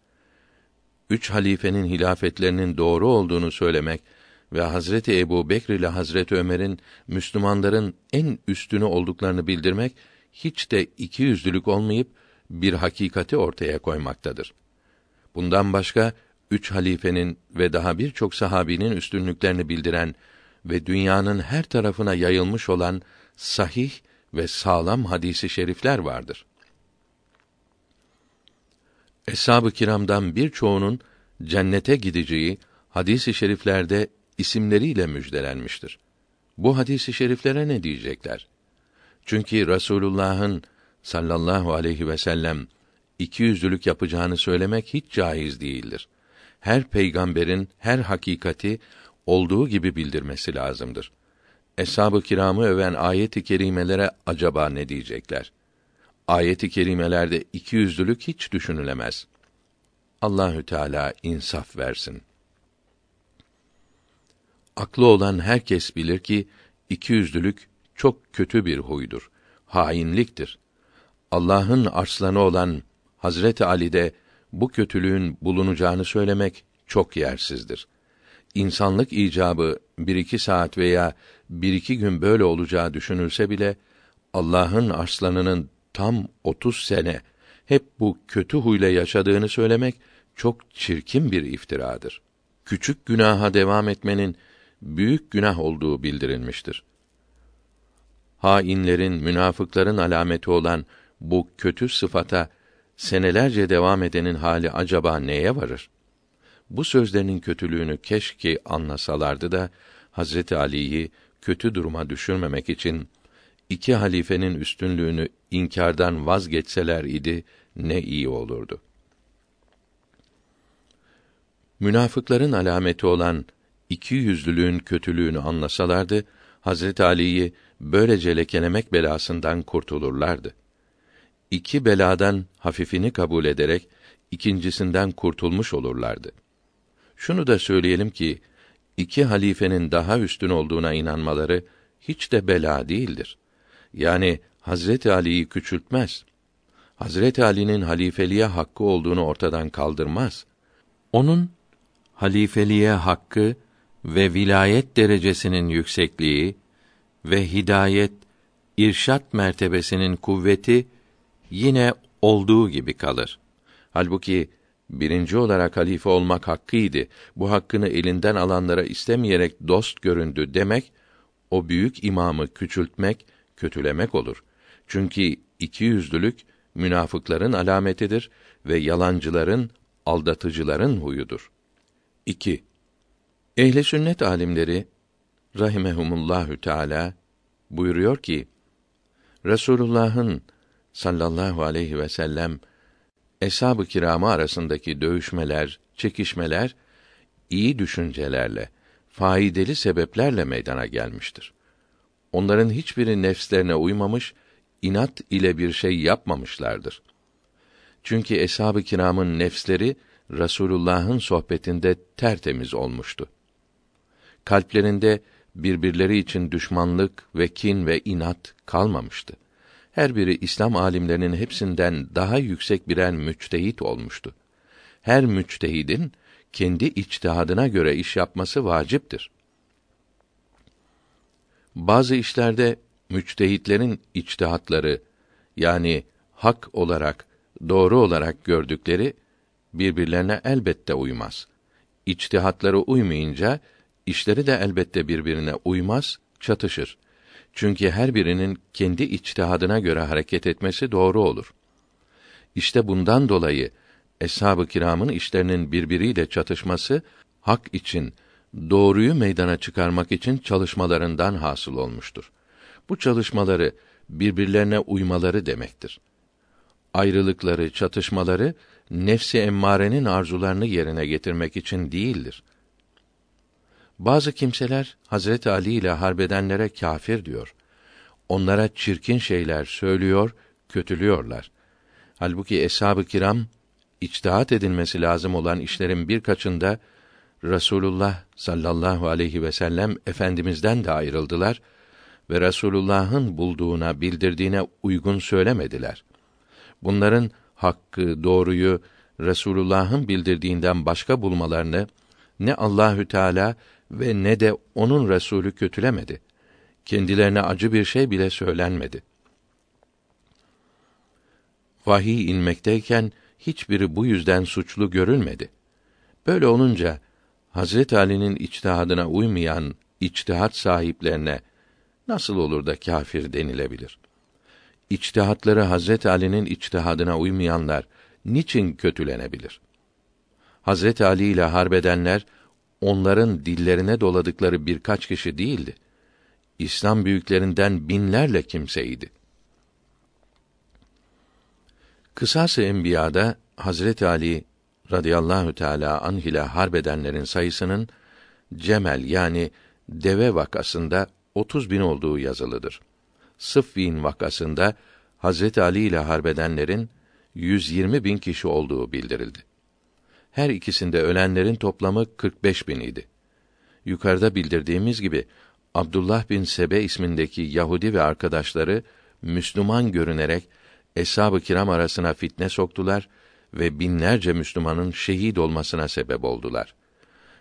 A: Üç halifenin hilafetlerinin doğru olduğunu söylemek ve Hazreti Ebu Bekr ile Hazreti Ömer'in Müslümanların en üstünü olduklarını bildirmek hiç de iki yüzlülük olmayıp bir hakikati ortaya koymaktadır. Bundan başka üç halifenin ve daha birçok sahabinin üstünlüklerini bildiren ve dünyanın her tarafına yayılmış olan sahih ve sağlam hadisi şerifler vardır. Eshab-ı kiramdan birçoğunun cennete gideceği hadisi şeriflerde isimleriyle müjdelenmiştir. Bu hadisi şeriflere ne diyecekler? Çünkü Resulullah'ın sallallahu aleyhi ve sellem iki yüzlülük yapacağını söylemek hiç caiz değildir. Her peygamberin her hakikati olduğu gibi bildirmesi lazımdır. Eshab-ı kiramı öven ayet-i kerimelere acaba ne diyecekler? Ayet-i kerimelerde iki yüzlülük hiç düşünülemez. Allahü Teala insaf versin. Aklı olan herkes bilir ki iki yüzlülük çok kötü bir huydur. Hainliktir. Allah'ın arslanı olan Hazreti Ali'de bu kötülüğün bulunacağını söylemek çok yersizdir. İnsanlık icabı bir iki saat veya bir iki gün böyle olacağı düşünülse bile Allah'ın arslanının tam otuz sene hep bu kötü huyla yaşadığını söylemek çok çirkin bir iftiradır. Küçük günaha devam etmenin büyük günah olduğu bildirilmiştir. Hainlerin, münafıkların alameti olan bu kötü sıfata senelerce devam edenin hali acaba neye varır? Bu sözlerinin kötülüğünü keşke anlasalardı da Hazreti Ali'yi kötü duruma düşürmemek için iki halifenin üstünlüğünü inkardan vazgeçseler idi ne iyi olurdu. Münafıkların alameti olan iki yüzlülüğün kötülüğünü anlasalardı, Hazret Ali'yi böylece lekelemek belasından kurtulurlardı. İki beladan hafifini kabul ederek ikincisinden kurtulmuş olurlardı. Şunu da söyleyelim ki iki halifenin daha üstün olduğuna inanmaları hiç de bela değildir. Yani Hazreti Ali'yi küçültmez. Hazreti Ali'nin halifeliğe hakkı olduğunu ortadan kaldırmaz. Onun halifeliğe hakkı ve vilayet derecesinin yüksekliği ve hidayet, irşat mertebesinin kuvveti yine olduğu gibi kalır. Halbuki birinci olarak halife olmak hakkıydı. Bu hakkını elinden alanlara istemeyerek dost göründü demek, o büyük imamı küçültmek, kötülemek olur. Çünkü iki yüzlülük münafıkların alametidir ve yalancıların, aldatıcıların huyudur. 2. Ehli sünnet alimleri rahimehumullahü teala buyuruyor ki Resulullah'ın sallallahu aleyhi ve sellem eshab-ı kiramı arasındaki dövüşmeler, çekişmeler iyi düşüncelerle, faydalı sebeplerle meydana gelmiştir. Onların hiçbiri nefslerine uymamış, inat ile bir şey yapmamışlardır. Çünkü eshab-ı kiramın nefsleri Rasulullah'ın sohbetinde tertemiz olmuştu. Kalplerinde birbirleri için düşmanlık ve kin ve inat kalmamıştı. Her biri İslam alimlerinin hepsinden daha yüksek birer müçtehit olmuştu. Her müçtehidin kendi içtihadına göre iş yapması vaciptir. Bazı işlerde müçtehitlerin içtihatları yani hak olarak, doğru olarak gördükleri birbirlerine elbette uymaz. İçtihatları uymayınca işleri de elbette birbirine uymaz, çatışır. Çünkü her birinin kendi içtihadına göre hareket etmesi doğru olur. İşte bundan dolayı eshab-ı kiramın işlerinin birbiriyle çatışması hak için, doğruyu meydana çıkarmak için çalışmalarından hasıl olmuştur. Bu çalışmaları birbirlerine uymaları demektir. Ayrılıkları, çatışmaları nefsi emmarenin arzularını yerine getirmek için değildir. Bazı kimseler Hazret Ali ile harbedenlere kâfir diyor. Onlara çirkin şeyler söylüyor, kötülüyorlar. Halbuki eshab-ı kiram içtihat edilmesi lazım olan işlerin birkaçında Rasulullah sallallahu aleyhi ve sellem efendimizden de ayrıldılar ve Rasulullah'ın bulduğuna, bildirdiğine uygun söylemediler. Bunların hakkı, doğruyu Resulullah'ın bildirdiğinden başka bulmalarını ne Allahü Teala ve ne de onun Resulü kötülemedi. Kendilerine acı bir şey bile söylenmedi. Vahiy inmekteyken hiçbiri bu yüzden suçlu görülmedi. Böyle olunca Hazret Ali'nin içtihadına uymayan içtihat sahiplerine nasıl olur da kâfir denilebilir? İçtihatları Hazret Ali'nin içtihadına uymayanlar niçin kötülenebilir? Hazret Ali ile harbedenler onların dillerine doladıkları birkaç kişi değildi. İslam büyüklerinden binlerle kimseydi. Kısas-ı Enbiya'da Hazret Ali radıyallahu teala anh ile harbedenlerin sayısının Cemel yani deve vakasında 30 bin olduğu yazılıdır. Sıffin vakasında Hazret Ali ile harbedenlerin 120 bin kişi olduğu bildirildi. Her ikisinde ölenlerin toplamı 45 bin idi. Yukarıda bildirdiğimiz gibi Abdullah bin Sebe ismindeki Yahudi ve arkadaşları Müslüman görünerek eshab-ı kiram arasına fitne soktular ve binlerce Müslümanın şehit olmasına sebep oldular.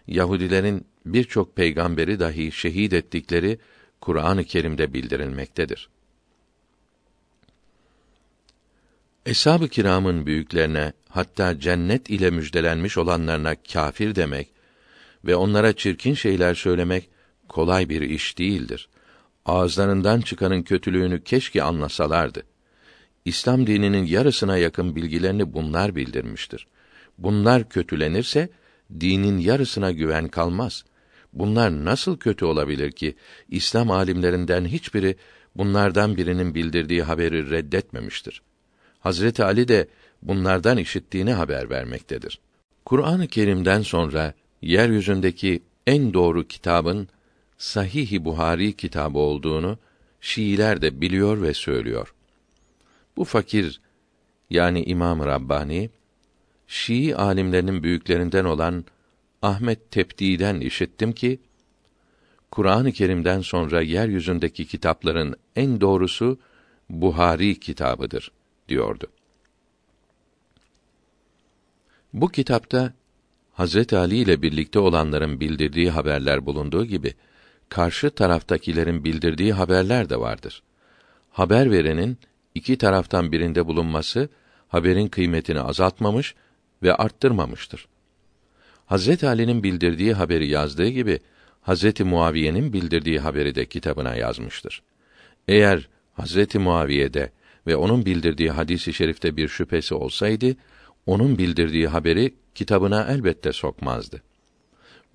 A: Yahudilerin birçok peygamberi dahi şehit ettikleri Kur'an-ı Kerim'de bildirilmektedir. Eshab-ı kiramın büyüklerine hatta cennet ile müjdelenmiş olanlarına kâfir demek ve onlara çirkin şeyler söylemek kolay bir iş değildir. Ağızlarından çıkanın kötülüğünü keşke anlasalardı. İslam dininin yarısına yakın bilgilerini bunlar bildirmiştir. Bunlar kötülenirse dinin yarısına güven kalmaz. Bunlar nasıl kötü olabilir ki İslam alimlerinden hiçbiri bunlardan birinin bildirdiği haberi reddetmemiştir. Hazreti Ali de bunlardan işittiğini haber vermektedir. Kur'an-ı Kerim'den sonra yeryüzündeki en doğru kitabın Sahih-i Buhari kitabı olduğunu Şiiler de biliyor ve söylüyor. Bu fakir yani İmam Rabbani Şii alimlerinin büyüklerinden olan Ahmet Tepdi'den işittim ki Kur'an-ı Kerim'den sonra yeryüzündeki kitapların en doğrusu Buhari kitabıdır diyordu. Bu kitapta Hazret Ali ile birlikte olanların bildirdiği haberler bulunduğu gibi karşı taraftakilerin bildirdiği haberler de vardır. Haber verenin iki taraftan birinde bulunması haberin kıymetini azaltmamış ve arttırmamıştır. Hazret Ali'nin bildirdiği haberi yazdığı gibi Hazreti Muaviye'nin bildirdiği haberi de kitabına yazmıştır. Eğer Hazreti Muaviye'de ve onun bildirdiği hadisi şerifte bir şüphesi olsaydı, onun bildirdiği haberi kitabına elbette sokmazdı.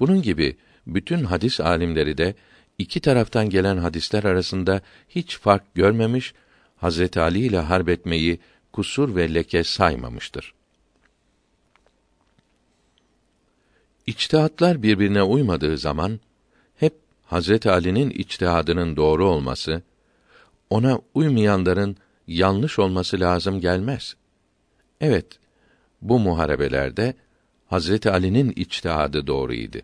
A: Bunun gibi bütün hadis alimleri de iki taraftan gelen hadisler arasında hiç fark görmemiş, Hazreti Ali ile harp etmeyi kusur ve leke saymamıştır. İçtihatlar birbirine uymadığı zaman hep Hazreti Ali'nin içtihadının doğru olması, ona uymayanların yanlış olması lazım gelmez. Evet, bu muharebelerde Hazreti Ali'nin içtihadı doğruydu.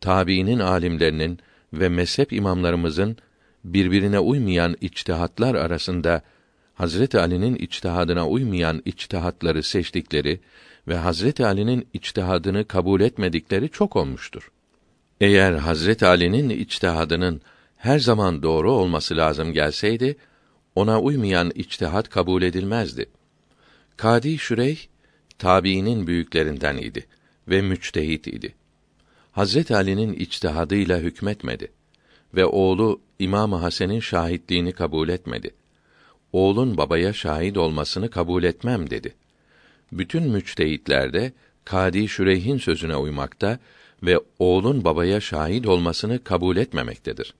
A: Tabiinin alimlerinin ve mezhep imamlarımızın birbirine uymayan içtihatlar arasında Hazreti Ali'nin içtihadına uymayan içtihatları seçtikleri ve Hazreti Ali'nin içtihadını kabul etmedikleri çok olmuştur. Eğer Hazreti Ali'nin içtihadının her zaman doğru olması lazım gelseydi, ona uymayan içtihat kabul edilmezdi. Kadi Şüreyh tabiinin büyüklerinden idi ve müçtehit idi. Hazret Ali'nin içtihadıyla hükmetmedi ve oğlu İmam Hasan'ın şahitliğini kabul etmedi. Oğlun babaya şahit olmasını kabul etmem dedi. Bütün müçtehitlerde Kadi Şüreyh'in sözüne uymakta ve oğlun babaya şahit olmasını kabul etmemektedir.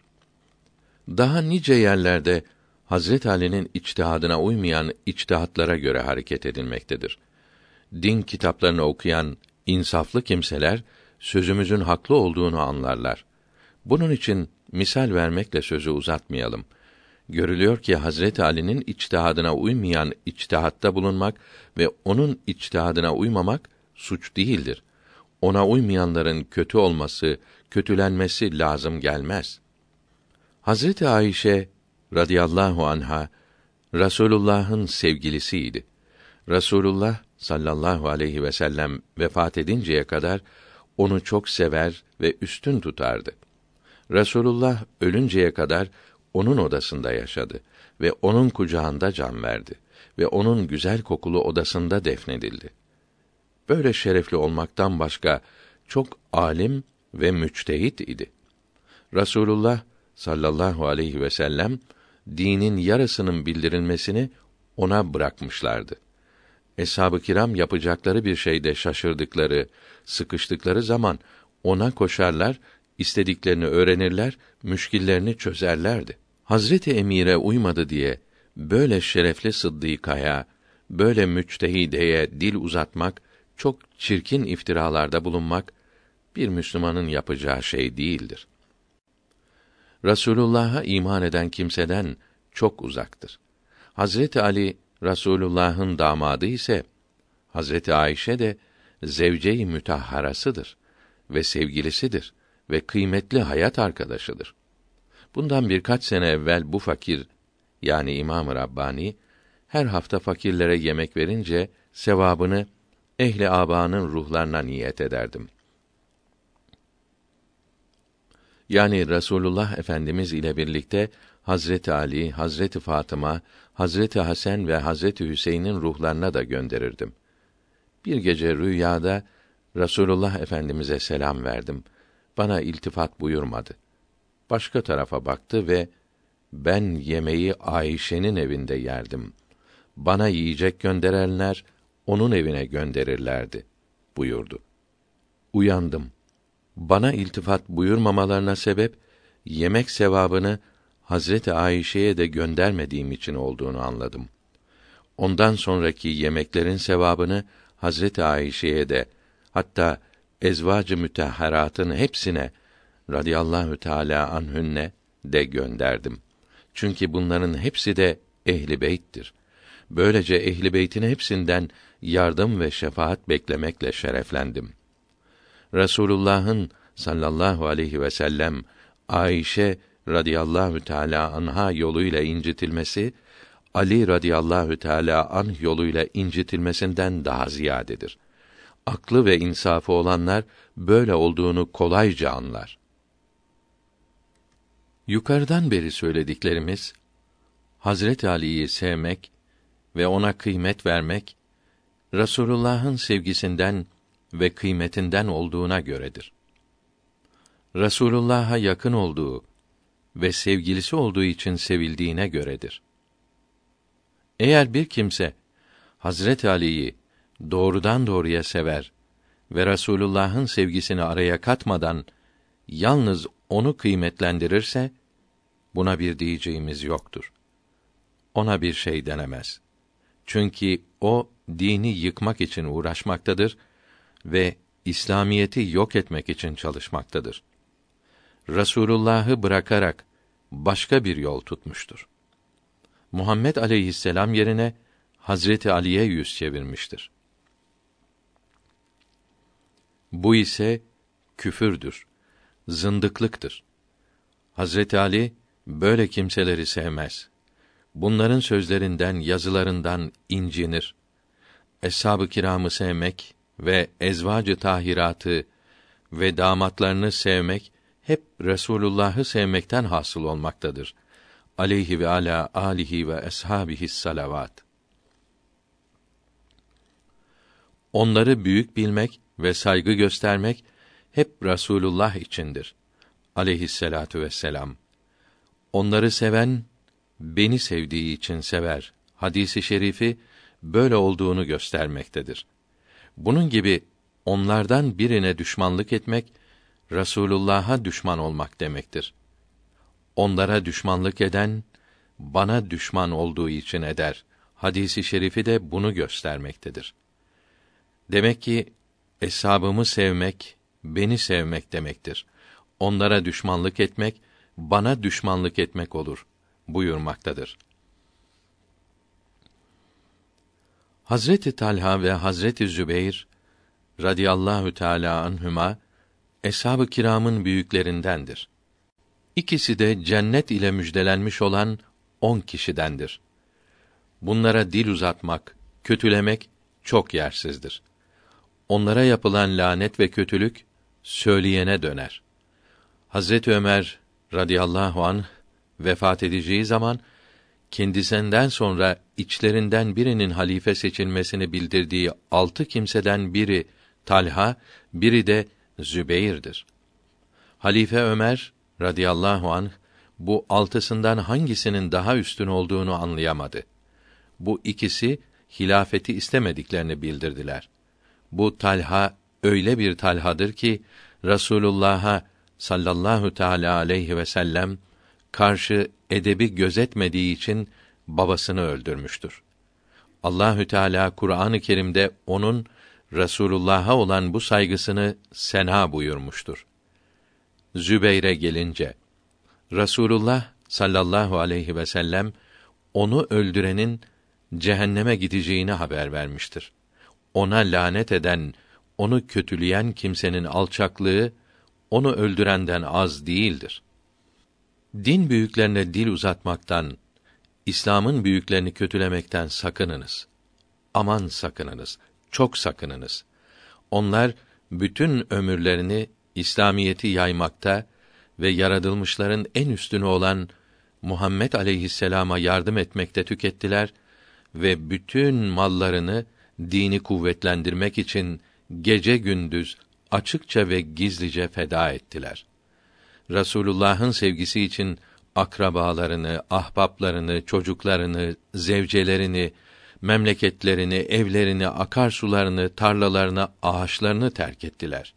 A: Daha nice yerlerde Hazret Ali'nin içtihadına uymayan içtihatlara göre hareket edilmektedir. Din kitaplarını okuyan insaflı kimseler sözümüzün haklı olduğunu anlarlar. Bunun için misal vermekle sözü uzatmayalım. Görülüyor ki Hazret Ali'nin içtihadına uymayan içtihatta bulunmak ve onun içtihadına uymamak suç değildir. Ona uymayanların kötü olması, kötülenmesi lazım gelmez. Hazreti Ayşe radıyallahu anha Rasulullah'ın sevgilisiydi. Rasulullah sallallahu aleyhi ve sellem vefat edinceye kadar onu çok sever ve üstün tutardı. Resulullah ölünceye kadar onun odasında yaşadı ve onun kucağında can verdi ve onun güzel kokulu odasında defnedildi. Böyle şerefli olmaktan başka çok alim ve müçtehit idi. Rasulullah sallallahu aleyhi ve sellem dinin yarısının bildirilmesini ona bırakmışlardı. Eshab-ı kiram yapacakları bir şeyde şaşırdıkları, sıkıştıkları zaman ona koşarlar, istediklerini öğrenirler, müşkillerini çözerlerdi. Hazreti Emir'e uymadı diye böyle şerefli sıddıkaya, böyle müçtehideye dil uzatmak, çok çirkin iftiralarda bulunmak bir Müslümanın yapacağı şey değildir. Rasulullah'a iman eden kimseden çok uzaktır. Hazreti Ali Rasulullah'ın damadı ise Hazreti Ayşe de zevce-i mütahharasıdır ve sevgilisidir ve kıymetli hayat arkadaşıdır. Bundan birkaç sene evvel bu fakir yani İmam Rabbani her hafta fakirlere yemek verince sevabını ehli abanın ruhlarına niyet ederdim. Yani Resulullah Efendimiz ile birlikte Hazreti Ali, Hazreti Fatıma, Hazreti Hasan ve Hazreti Hüseyin'in ruhlarına da gönderirdim. Bir gece rüyada Resulullah Efendimize selam verdim. Bana iltifat buyurmadı. Başka tarafa baktı ve ben yemeği Ayşe'nin evinde yerdim. Bana yiyecek gönderenler onun evine gönderirlerdi buyurdu. Uyandım. Bana iltifat buyurmamalarına sebep yemek sevabını Hazreti Ayşe'ye de göndermediğim için olduğunu anladım. Ondan sonraki yemeklerin sevabını Hazreti Ayşe'ye de hatta ezvacı mütehharatın hepsine radıyallahu teala anhünne de gönderdim. Çünkü bunların hepsi de ehli beyttir. Böylece ehli beytin hepsinden yardım ve şefaat beklemekle şereflendim. Resulullah'ın sallallahu aleyhi ve sellem Ayşe radıyallahu teala anha yoluyla incitilmesi Ali radıyallahu teala anh yoluyla incitilmesinden daha ziyadedir. Aklı ve insafı olanlar böyle olduğunu kolayca anlar. Yukarıdan beri söylediklerimiz Hazret Ali'yi sevmek ve ona kıymet vermek Resulullah'ın sevgisinden ve kıymetinden olduğuna göredir. Resulullah'a yakın olduğu ve sevgilisi olduğu için sevildiğine göredir. Eğer bir kimse Hazret Ali'yi doğrudan doğruya sever ve Resulullah'ın sevgisini araya katmadan yalnız onu kıymetlendirirse buna bir diyeceğimiz yoktur. Ona bir şey denemez. Çünkü o dini yıkmak için uğraşmaktadır ve İslamiyeti yok etmek için çalışmaktadır. Resulullah'ı bırakarak başka bir yol tutmuştur. Muhammed aleyhisselam yerine Hazreti Ali'ye yüz çevirmiştir. Bu ise küfürdür, zındıklıktır. Hazreti Ali böyle kimseleri sevmez. Bunların sözlerinden, yazılarından incinir. Eshab-ı kiramı sevmek ve ezvacı tahiratı ve damatlarını sevmek hep Resulullah'ı sevmekten hasıl olmaktadır. Aleyhi ve ala alihi ve eshabihi salavat. Onları büyük bilmek ve saygı göstermek hep Rasulullah içindir. Aleyhisselatu vesselam. Onları seven beni sevdiği için sever. Hadisi şerifi böyle olduğunu göstermektedir. Bunun gibi onlardan birine düşmanlık etmek Resulullah'a düşman olmak demektir. Onlara düşmanlık eden bana düşman olduğu için eder. Hadisi şerifi de bunu göstermektedir. Demek ki eshabımı sevmek beni sevmek demektir. Onlara düşmanlık etmek bana düşmanlık etmek olur buyurmaktadır. Hazreti Talha ve Hazreti Zübeyr radıyallahu teala anhuma eshab-ı kiramın büyüklerindendir. İkisi de cennet ile müjdelenmiş olan on kişidendir. Bunlara dil uzatmak, kötülemek çok yersizdir. Onlara yapılan lanet ve kötülük söyleyene döner. Hazret Ömer radıyallahu anh vefat edeceği zaman kendisinden sonra içlerinden birinin halife seçilmesini bildirdiği altı kimseden biri Talha, biri de Zübeyr'dir. Halife Ömer radıyallahu anh bu altısından hangisinin daha üstün olduğunu anlayamadı. Bu ikisi hilafeti istemediklerini bildirdiler. Bu Talha öyle bir Talhadır ki Rasulullah'a sallallahu teala aleyhi ve sellem karşı edebi gözetmediği için babasını öldürmüştür. Allahü Teala Kur'an-ı Kerim'de onun Resulullah'a olan bu saygısını sena buyurmuştur. Zübeyre gelince Rasulullah sallallahu aleyhi ve sellem onu öldürenin cehenneme gideceğini haber vermiştir. Ona lanet eden, onu kötüleyen kimsenin alçaklığı onu öldürenden az değildir. Din büyüklerine dil uzatmaktan, İslam'ın büyüklerini kötülemekten sakınınız. Aman sakınınız, çok sakınınız. Onlar bütün ömürlerini İslamiyeti yaymakta ve yaratılmışların en üstünü olan Muhammed aleyhisselama yardım etmekte tükettiler ve bütün mallarını dini kuvvetlendirmek için gece gündüz açıkça ve gizlice feda ettiler. Rasulullah'ın sevgisi için akrabalarını, ahbaplarını, çocuklarını, zevcelerini, memleketlerini, evlerini, akarsularını, tarlalarını, ağaçlarını terk ettiler.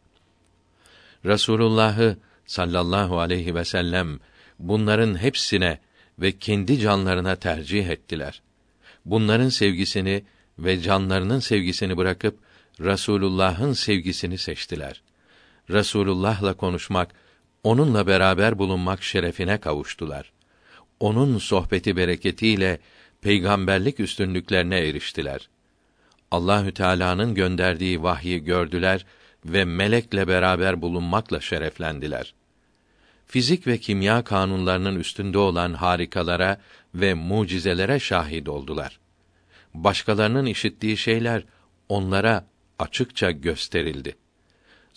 A: Rasulullah'ı sallallahu aleyhi ve sellem bunların hepsine ve kendi canlarına tercih ettiler. Bunların sevgisini ve canlarının sevgisini bırakıp Rasulullah'ın sevgisini seçtiler. Rasulullah'la konuşmak, onunla beraber bulunmak şerefine kavuştular. Onun sohbeti bereketiyle peygamberlik üstünlüklerine eriştiler. Allahü Teala'nın gönderdiği vahyi gördüler ve melekle beraber bulunmakla şereflendiler. Fizik ve kimya kanunlarının üstünde olan harikalara ve mucizelere şahit oldular. Başkalarının işittiği şeyler onlara açıkça gösterildi.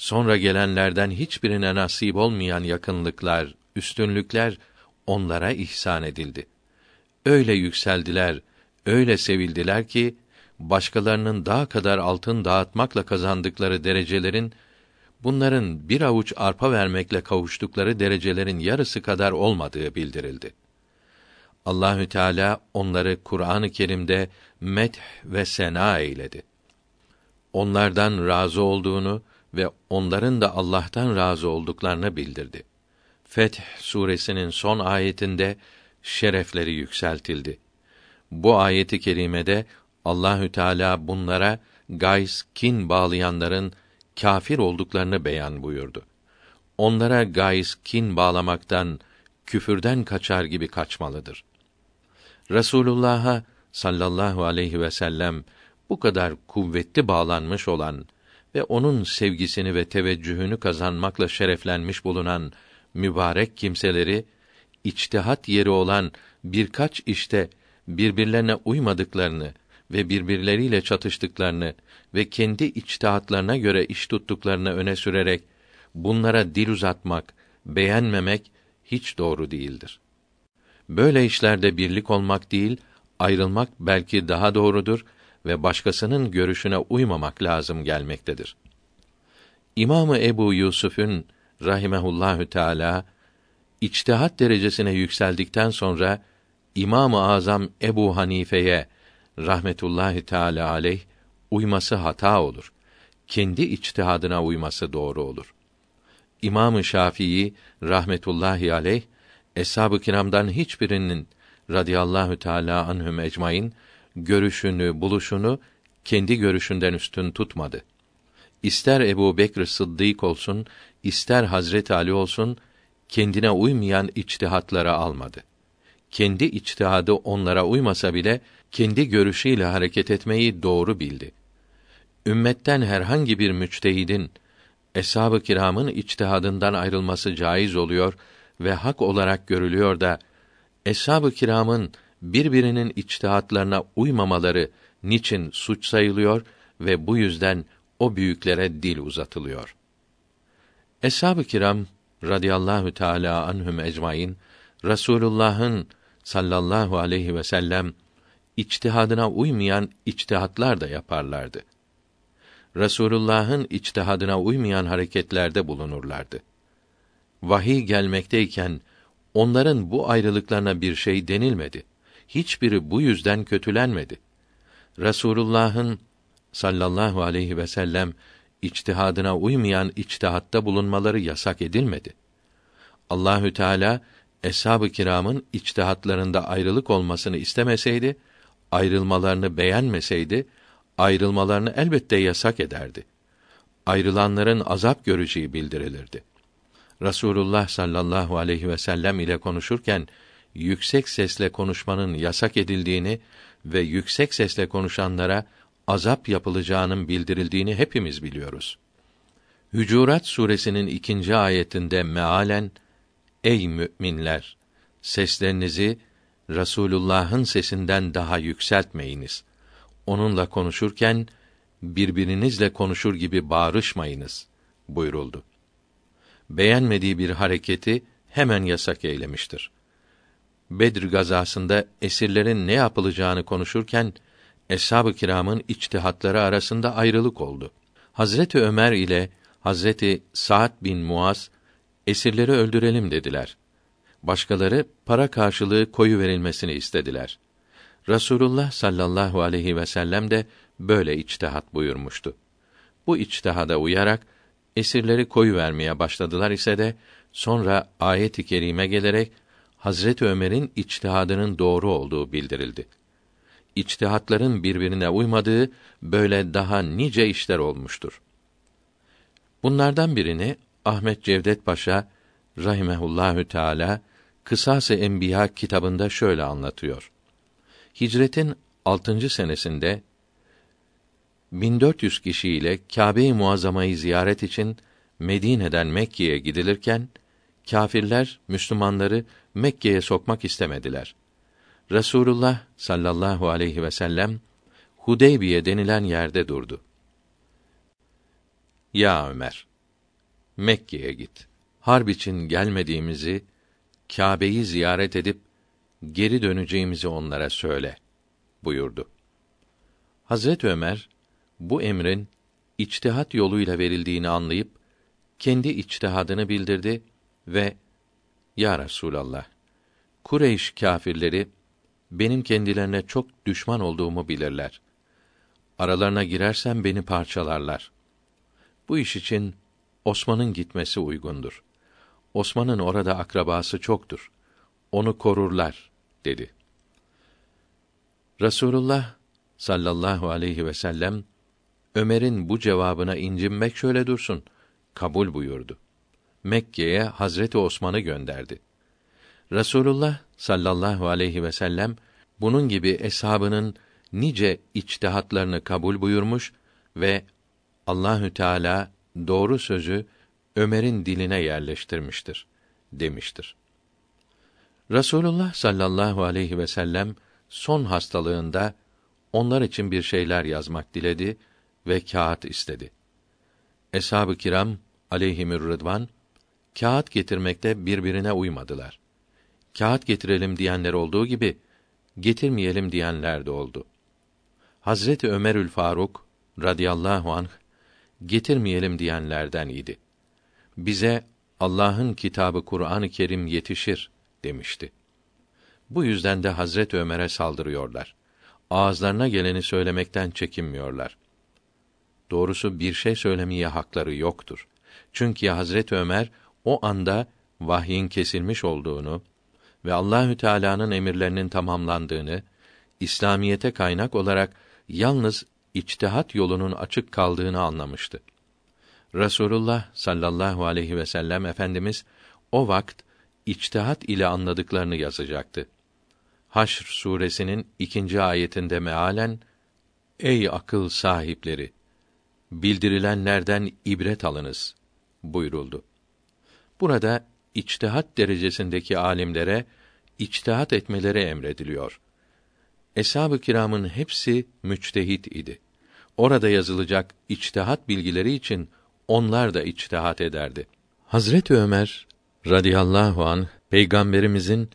A: Sonra gelenlerden hiçbirine nasip olmayan yakınlıklar, üstünlükler onlara ihsan edildi. Öyle yükseldiler, öyle sevildiler ki başkalarının daha kadar altın dağıtmakla kazandıkları derecelerin bunların bir avuç arpa vermekle kavuştukları derecelerin yarısı kadar olmadığı bildirildi. Allahü Teala onları Kur'an-ı Kerim'de met ve sena eyledi. Onlardan razı olduğunu ve onların da Allah'tan razı olduklarını bildirdi. Feth suresinin son ayetinde şerefleri yükseltildi. Bu ayeti kerimede Allahü Teala bunlara gays kin bağlayanların kafir olduklarını beyan buyurdu. Onlara gays kin bağlamaktan, küfürden kaçar gibi kaçmalıdır. Resulullah'a sallallahu aleyhi ve sellem bu kadar kuvvetli bağlanmış olan ve onun sevgisini ve teveccühünü kazanmakla şereflenmiş bulunan mübarek kimseleri içtihat yeri olan birkaç işte birbirlerine uymadıklarını ve birbirleriyle çatıştıklarını ve kendi içtihatlarına göre iş tuttuklarını öne sürerek bunlara dil uzatmak, beğenmemek hiç doğru değildir. Böyle işlerde birlik olmak değil, ayrılmak belki daha doğrudur ve başkasının görüşüne uymamak lazım gelmektedir. İmamı Ebu Yusuf'un rahimehullahü teala içtihat derecesine yükseldikten sonra İmam-ı Azam Ebu Hanife'ye rahmetullahi teala aleyh uyması hata olur. Kendi içtihadına uyması doğru olur. İmam-ı Şafii rahmetullahi aleyh eshab-ı kiramdan hiçbirinin radıyallahu teala anhum ecmaîn görüşünü, buluşunu kendi görüşünden üstün tutmadı. İster Ebu Bekr Sıddık olsun, ister Hazret Ali olsun, kendine uymayan içtihatlara almadı. Kendi içtihadı onlara uymasa bile kendi görüşüyle hareket etmeyi doğru bildi. Ümmetten herhangi bir müçtehidin eshab-ı kiramın içtihadından ayrılması caiz oluyor ve hak olarak görülüyor da eshab-ı kiramın birbirinin içtihatlarına uymamaları niçin suç sayılıyor ve bu yüzden o büyüklere dil uzatılıyor. Eshab-ı kiram radıyallahu teala anhum ecmaîn Rasulullah'ın sallallahu aleyhi ve sellem içtihadına uymayan içtihatlar da yaparlardı. Resulullah'ın içtihadına uymayan hareketlerde bulunurlardı. Vahiy gelmekteyken onların bu ayrılıklarına bir şey denilmedi. Hiçbiri bu yüzden kötülenmedi. Resulullah'ın sallallahu aleyhi ve sellem içtihadına uymayan içtihatta bulunmaları yasak edilmedi. Allahü Teala eshab-ı kiramın içtihatlarında ayrılık olmasını istemeseydi, ayrılmalarını beğenmeseydi, ayrılmalarını elbette yasak ederdi. Ayrılanların azap göreceği bildirilirdi. Rasulullah sallallahu aleyhi ve sellem ile konuşurken yüksek sesle konuşmanın yasak edildiğini ve yüksek sesle konuşanlara azap yapılacağının bildirildiğini hepimiz biliyoruz. Hücurat suresinin ikinci ayetinde mealen Ey müminler seslerinizi Rasulullah'ın sesinden daha yükseltmeyiniz. Onunla konuşurken birbirinizle konuşur gibi bağırışmayınız buyuruldu. Beğenmediği bir hareketi hemen yasak eylemiştir. Bedir gazasında esirlerin ne yapılacağını konuşurken eshab-ı kiramın içtihatları arasında ayrılık oldu. Hazreti Ömer ile Hazreti Sa'd bin Muaz esirleri öldürelim dediler. Başkaları para karşılığı koyu verilmesini istediler. Rasulullah sallallahu aleyhi ve sellem de böyle içtihat buyurmuştu. Bu içtihada uyarak Esirleri koyu vermeye başladılar ise de sonra ayet-i kerime gelerek Hazret Ömer'in içtihadının doğru olduğu bildirildi. İçtihatların birbirine uymadığı böyle daha nice işler olmuştur. Bunlardan birini Ahmet Cevdet Paşa rahimehullahü teala Kısas-ı Enbiya kitabında şöyle anlatıyor. Hicretin 6. senesinde 1400 kişiyle Kâbe-i Muazzama'yı ziyaret için Medine'den Mekke'ye gidilirken kâfirler Müslümanları Mekke'ye sokmak istemediler. Resulullah sallallahu aleyhi ve sellem Hudeybiye denilen yerde durdu. Ya Ömer, Mekke'ye git. Harp için gelmediğimizi, Kâbe'yi ziyaret edip geri döneceğimizi onlara söyle buyurdu. Hazret Ömer bu emrin içtihat yoluyla verildiğini anlayıp kendi içtihadını bildirdi ve Ya Resulallah Kureyş kâfirleri benim kendilerine çok düşman olduğumu bilirler. Aralarına girersem beni parçalarlar. Bu iş için Osman'ın gitmesi uygundur. Osman'ın orada akrabası çoktur. Onu korurlar dedi. Resulullah sallallahu aleyhi ve sellem Ömer'in bu cevabına incinmek şöyle dursun kabul buyurdu. Mekke'ye Hazreti Osman'ı gönderdi. Resulullah sallallahu aleyhi ve sellem bunun gibi eshabının nice içtihatlarını kabul buyurmuş ve Allahü Teala doğru sözü Ömer'in diline yerleştirmiştir demiştir. Resulullah sallallahu aleyhi ve sellem son hastalığında onlar için bir şeyler yazmak diledi ve kağıt istedi. Eshab-ı kiram aleyhimür rıdvan kağıt getirmekte birbirine uymadılar. Kağıt getirelim diyenler olduğu gibi getirmeyelim diyenler de oldu. Hazreti Ömerül Faruk radıyallahu anh getirmeyelim diyenlerden idi. Bize Allah'ın kitabı Kur'an-ı Kerim yetişir demişti. Bu yüzden de Hazret Ömer'e saldırıyorlar. Ağızlarına geleni söylemekten çekinmiyorlar. Doğrusu bir şey söylemeye hakları yoktur. Çünkü Hazret Ömer o anda vahyin kesilmiş olduğunu ve Allahü Teala'nın emirlerinin tamamlandığını, İslamiyete kaynak olarak yalnız içtihat yolunun açık kaldığını anlamıştı. Resulullah sallallahu aleyhi ve sellem efendimiz o vakt içtihat ile anladıklarını yazacaktı. Haşr suresinin ikinci ayetinde mealen Ey akıl sahipleri bildirilenlerden ibret alınız buyuruldu. Burada içtihat derecesindeki alimlere içtihat etmeleri emrediliyor. Eshab-ı kiramın hepsi müçtehit idi. Orada yazılacak içtihat bilgileri için onlar da içtihat ederdi. Hazreti Ömer radıyallahu an peygamberimizin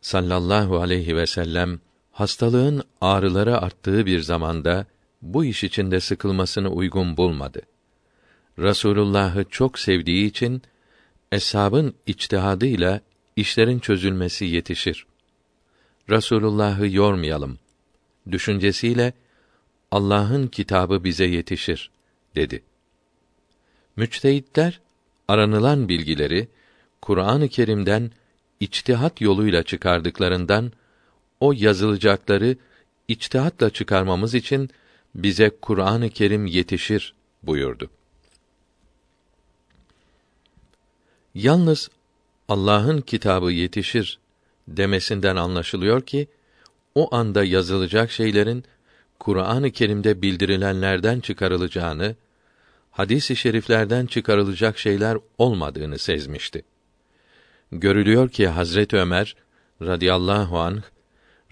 A: sallallahu aleyhi ve sellem hastalığın ağrıları arttığı bir zamanda bu iş içinde sıkılmasını uygun bulmadı. Rasulullah'ı çok sevdiği için eshabın içtihadıyla işlerin çözülmesi yetişir. Rasulullah'ı yormayalım düşüncesiyle Allah'ın kitabı bize yetişir dedi. Müçtehitler aranılan bilgileri Kur'an-ı Kerim'den içtihat yoluyla çıkardıklarından o yazılacakları içtihatla çıkarmamız için bize Kur'an-ı Kerim yetişir buyurdu. Yalnız Allah'ın kitabı yetişir demesinden anlaşılıyor ki o anda yazılacak şeylerin Kur'an-ı Kerim'de bildirilenlerden çıkarılacağını, hadis-i şeriflerden çıkarılacak şeyler olmadığını sezmişti. Görülüyor ki Hazret Ömer radıyallahu anh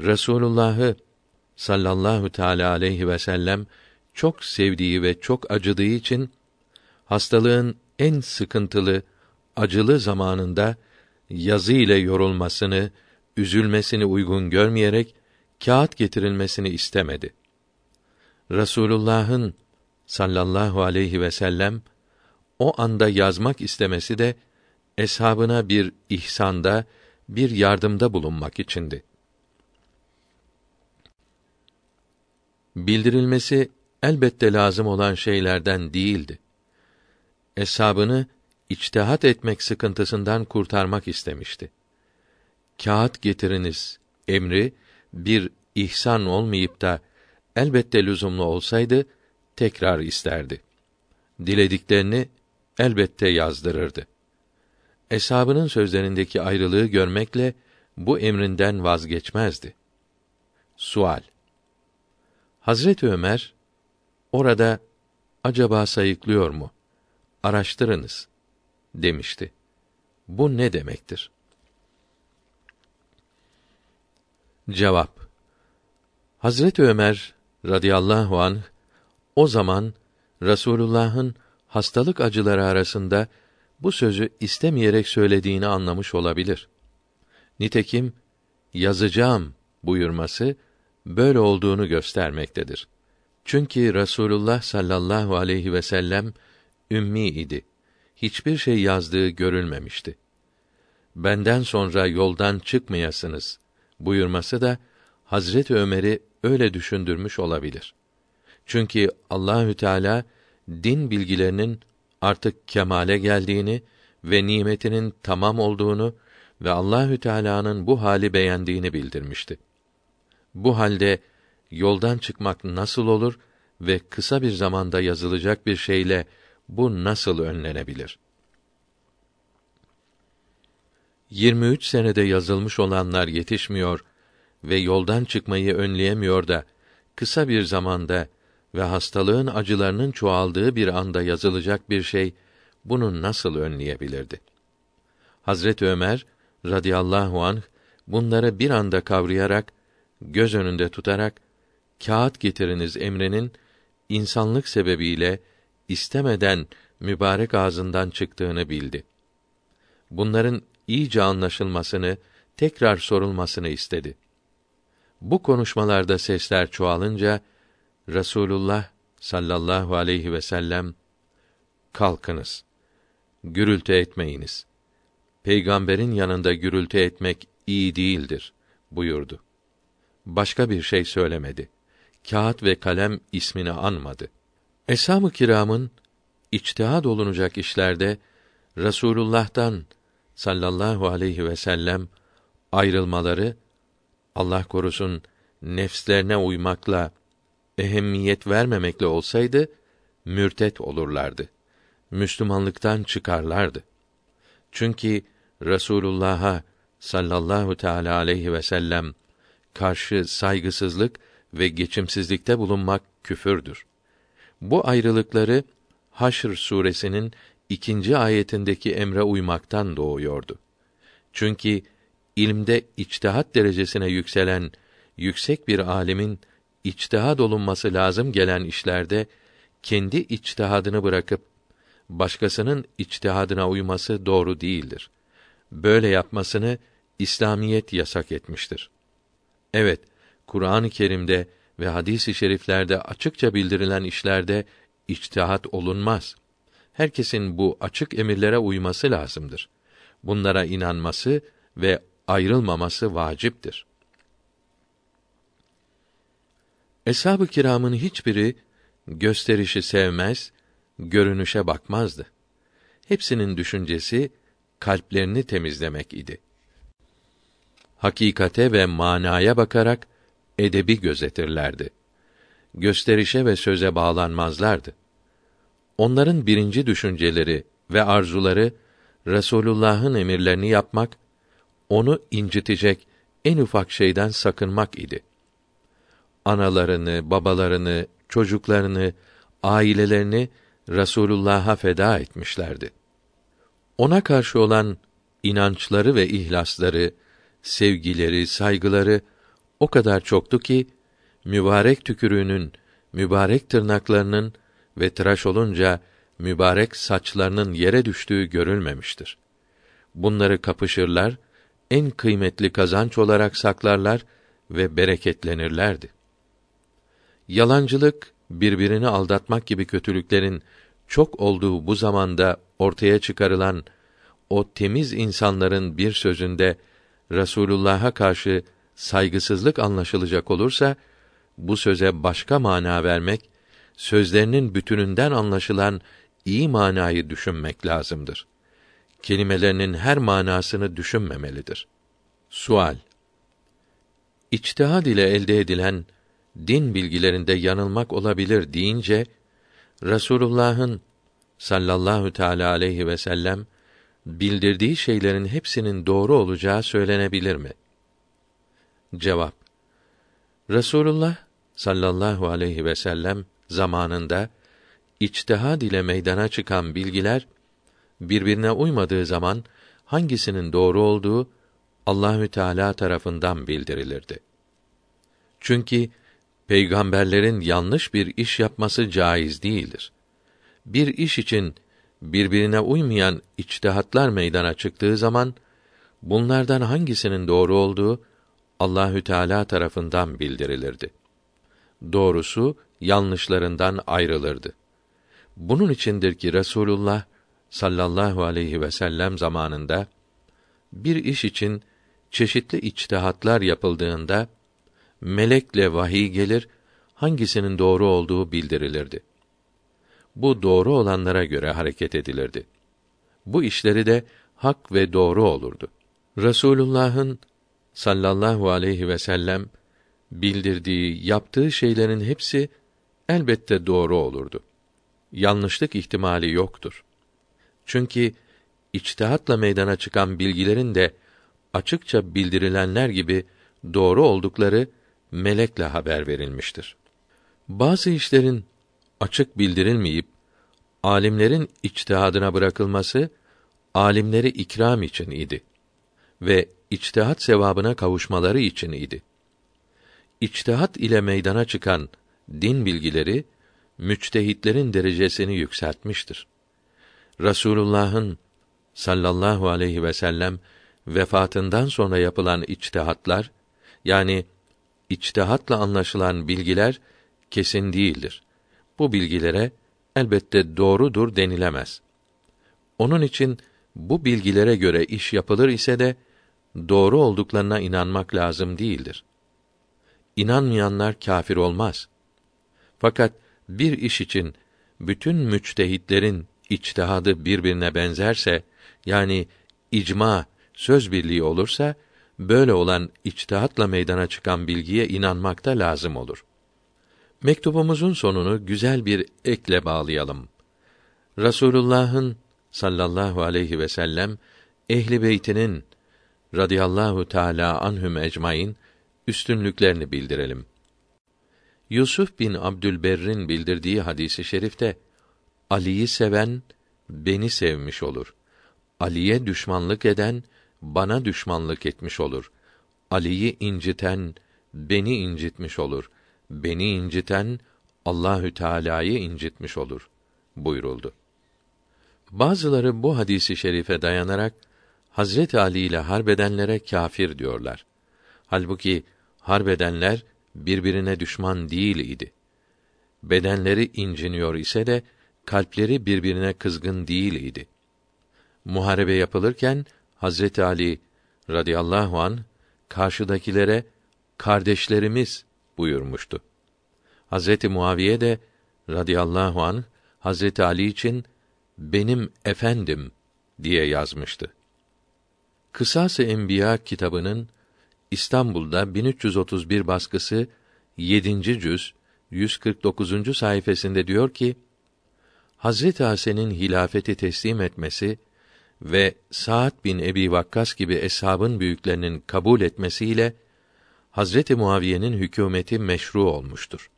A: Resulullah'ı sallallahu teala aleyhi ve sellem çok sevdiği ve çok acıdığı için hastalığın en sıkıntılı, acılı zamanında yazı ile yorulmasını, üzülmesini uygun görmeyerek kağıt getirilmesini istemedi. Resulullah'ın sallallahu aleyhi ve sellem o anda yazmak istemesi de eshabına bir ihsanda, bir yardımda bulunmak içindi. Bildirilmesi elbette lazım olan şeylerden değildi. eshabını içtihat etmek sıkıntısından kurtarmak istemişti. Kağıt getiriniz emri bir ihsan olmayıp da elbette lüzumlu olsaydı tekrar isterdi. Dilediklerini elbette yazdırırdı. Eshabının sözlerindeki ayrılığı görmekle bu emrinden vazgeçmezdi. Sual Hazreti Ömer orada acaba sayıklıyor mu? Araştırınız demişti. Bu ne demektir? Cevap Hazreti Ömer radıyallahu anh o zaman Rasulullah'ın hastalık acıları arasında bu sözü istemeyerek söylediğini anlamış olabilir. Nitekim yazacağım buyurması böyle olduğunu göstermektedir. Çünkü Rasulullah sallallahu aleyhi ve sellem ümmi idi. Hiçbir şey yazdığı görülmemişti. Benden sonra yoldan çıkmayasınız buyurması da Hazreti Ömer'i öyle düşündürmüş olabilir. Çünkü Allahü Teala din bilgilerinin artık kemale geldiğini ve nimetinin tamam olduğunu ve Allahü Teala'nın bu hali beğendiğini bildirmişti. Bu halde yoldan çıkmak nasıl olur ve kısa bir zamanda yazılacak bir şeyle bu nasıl önlenebilir? 23 senede yazılmış olanlar yetişmiyor ve yoldan çıkmayı önleyemiyor da kısa bir zamanda ve hastalığın acılarının çoğaldığı bir anda yazılacak bir şey bunu nasıl önleyebilirdi? Hazret Ömer radıyallahu anh bunları bir anda kavrayarak göz önünde tutarak kağıt getiriniz emrinin insanlık sebebiyle istemeden mübarek ağzından çıktığını bildi. Bunların iyice anlaşılmasını, tekrar sorulmasını istedi. Bu konuşmalarda sesler çoğalınca Resulullah sallallahu aleyhi ve sellem kalkınız. Gürültü etmeyiniz. Peygamberin yanında gürültü etmek iyi değildir buyurdu. Başka bir şey söylemedi. Kağıt ve kalem ismini anmadı. Eshab-ı kiramın içtihad olunacak işlerde Resulullah'tan sallallahu aleyhi ve sellem ayrılmaları Allah korusun nefslerine uymakla ehemmiyet vermemekle olsaydı mürtet olurlardı. Müslümanlıktan çıkarlardı. Çünkü Resulullah'a sallallahu teala aleyhi ve sellem karşı saygısızlık ve geçimsizlikte bulunmak küfürdür. Bu ayrılıkları Haşr suresinin ikinci ayetindeki emre uymaktan doğuyordu. Çünkü ilmde içtihat derecesine yükselen yüksek bir alimin içtihad olunması lazım gelen işlerde kendi içtihadını bırakıp başkasının içtihadına uyması doğru değildir. Böyle yapmasını İslamiyet yasak etmiştir. Evet, Kur'an-ı Kerim'de ve hadis-i şeriflerde açıkça bildirilen işlerde içtihat olunmaz. Herkesin bu açık emirlere uyması lazımdır. Bunlara inanması ve ayrılmaması vaciptir. Eshab-ı kiramın hiçbiri gösterişi sevmez, görünüşe bakmazdı. Hepsinin düşüncesi kalplerini temizlemek idi. Hakikate ve manaya bakarak edebi gözetirlerdi. Gösterişe ve söze bağlanmazlardı. Onların birinci düşünceleri ve arzuları Resulullah'ın emirlerini yapmak, onu incitecek en ufak şeyden sakınmak idi analarını, babalarını, çocuklarını, ailelerini Resulullah'a feda etmişlerdi. Ona karşı olan inançları ve ihlasları, sevgileri, saygıları o kadar çoktu ki mübarek tükürüğünün, mübarek tırnaklarının ve tıraş olunca mübarek saçlarının yere düştüğü görülmemiştir. Bunları kapışırlar, en kıymetli kazanç olarak saklarlar ve bereketlenirlerdi. Yalancılık, birbirini aldatmak gibi kötülüklerin çok olduğu bu zamanda ortaya çıkarılan o temiz insanların bir sözünde Resulullah'a karşı saygısızlık anlaşılacak olursa bu söze başka mana vermek sözlerinin bütününden anlaşılan iyi manayı düşünmek lazımdır. Kelimelerinin her manasını düşünmemelidir. Sual İçtihad ile elde edilen din bilgilerinde yanılmak olabilir deyince Resulullah'ın sallallahu teala aleyhi ve sellem bildirdiği şeylerin hepsinin doğru olacağı söylenebilir mi? Cevap Resulullah sallallahu aleyhi ve sellem zamanında içtihad ile meydana çıkan bilgiler birbirine uymadığı zaman hangisinin doğru olduğu Allahü Teala tarafından bildirilirdi. Çünkü peygamberlerin yanlış bir iş yapması caiz değildir. Bir iş için birbirine uymayan içtihatlar meydana çıktığı zaman bunlardan hangisinin doğru olduğu Allahü Teala tarafından bildirilirdi. Doğrusu yanlışlarından ayrılırdı. Bunun içindir ki Resulullah sallallahu aleyhi ve sellem zamanında bir iş için çeşitli içtihatlar yapıldığında melekle vahiy gelir, hangisinin doğru olduğu bildirilirdi. Bu doğru olanlara göre hareket edilirdi. Bu işleri de hak ve doğru olurdu. Resulullah'ın sallallahu aleyhi ve sellem bildirdiği, yaptığı şeylerin hepsi elbette doğru olurdu. Yanlışlık ihtimali yoktur. Çünkü içtihatla meydana çıkan bilgilerin de açıkça bildirilenler gibi doğru oldukları melekle haber verilmiştir. Bazı işlerin açık bildirilmeyip alimlerin içtihadına bırakılması alimleri ikram için idi ve içtihat sevabına kavuşmaları için idi. İçtihat ile meydana çıkan din bilgileri müçtehitlerin derecesini yükseltmiştir. Rasulullah'ın sallallahu aleyhi ve sellem vefatından sonra yapılan içtihatlar yani içtihatla anlaşılan bilgiler kesin değildir. Bu bilgilere elbette doğrudur denilemez. Onun için bu bilgilere göre iş yapılır ise de doğru olduklarına inanmak lazım değildir. İnanmayanlar kâfir olmaz. Fakat bir iş için bütün müçtehitlerin içtihadı birbirine benzerse yani icma söz birliği olursa böyle olan içtihatla meydana çıkan bilgiye inanmakta lazım olur. Mektubumuzun sonunu güzel bir ekle bağlayalım. Rasulullah'ın sallallahu aleyhi ve sellem ehli beytinin radıyallahu teala anhum ecmaîn üstünlüklerini bildirelim. Yusuf bin Abdülberr'in bildirdiği hadisi şerifte Ali'yi seven beni sevmiş olur. Ali'ye düşmanlık eden bana düşmanlık etmiş olur. Ali'yi inciten beni incitmiş olur. Beni inciten Allahü Teala'yı incitmiş olur buyuruldu. Bazıları bu hadisi şerife dayanarak Hazret Ali ile harbedenlere kâfir diyorlar. Halbuki harbedenler birbirine düşman değil idi. Bedenleri inciniyor ise de kalpleri birbirine kızgın değil idi. Muharebe yapılırken Hazreti Ali radıyallahu an karşıdakilere kardeşlerimiz buyurmuştu. Hazreti Muaviye de radıyallahu an Hazreti Ali için benim efendim diye yazmıştı. Kısas-ı Enbiya kitabının İstanbul'da 1331 baskısı 7. cüz 149. sayfasında diyor ki: Hazreti Hasan'ın hilafeti teslim etmesi ve Sa'd bin Ebi Vakkas gibi eshabın büyüklerinin kabul etmesiyle Hazreti Muaviye'nin hükümeti meşru olmuştur.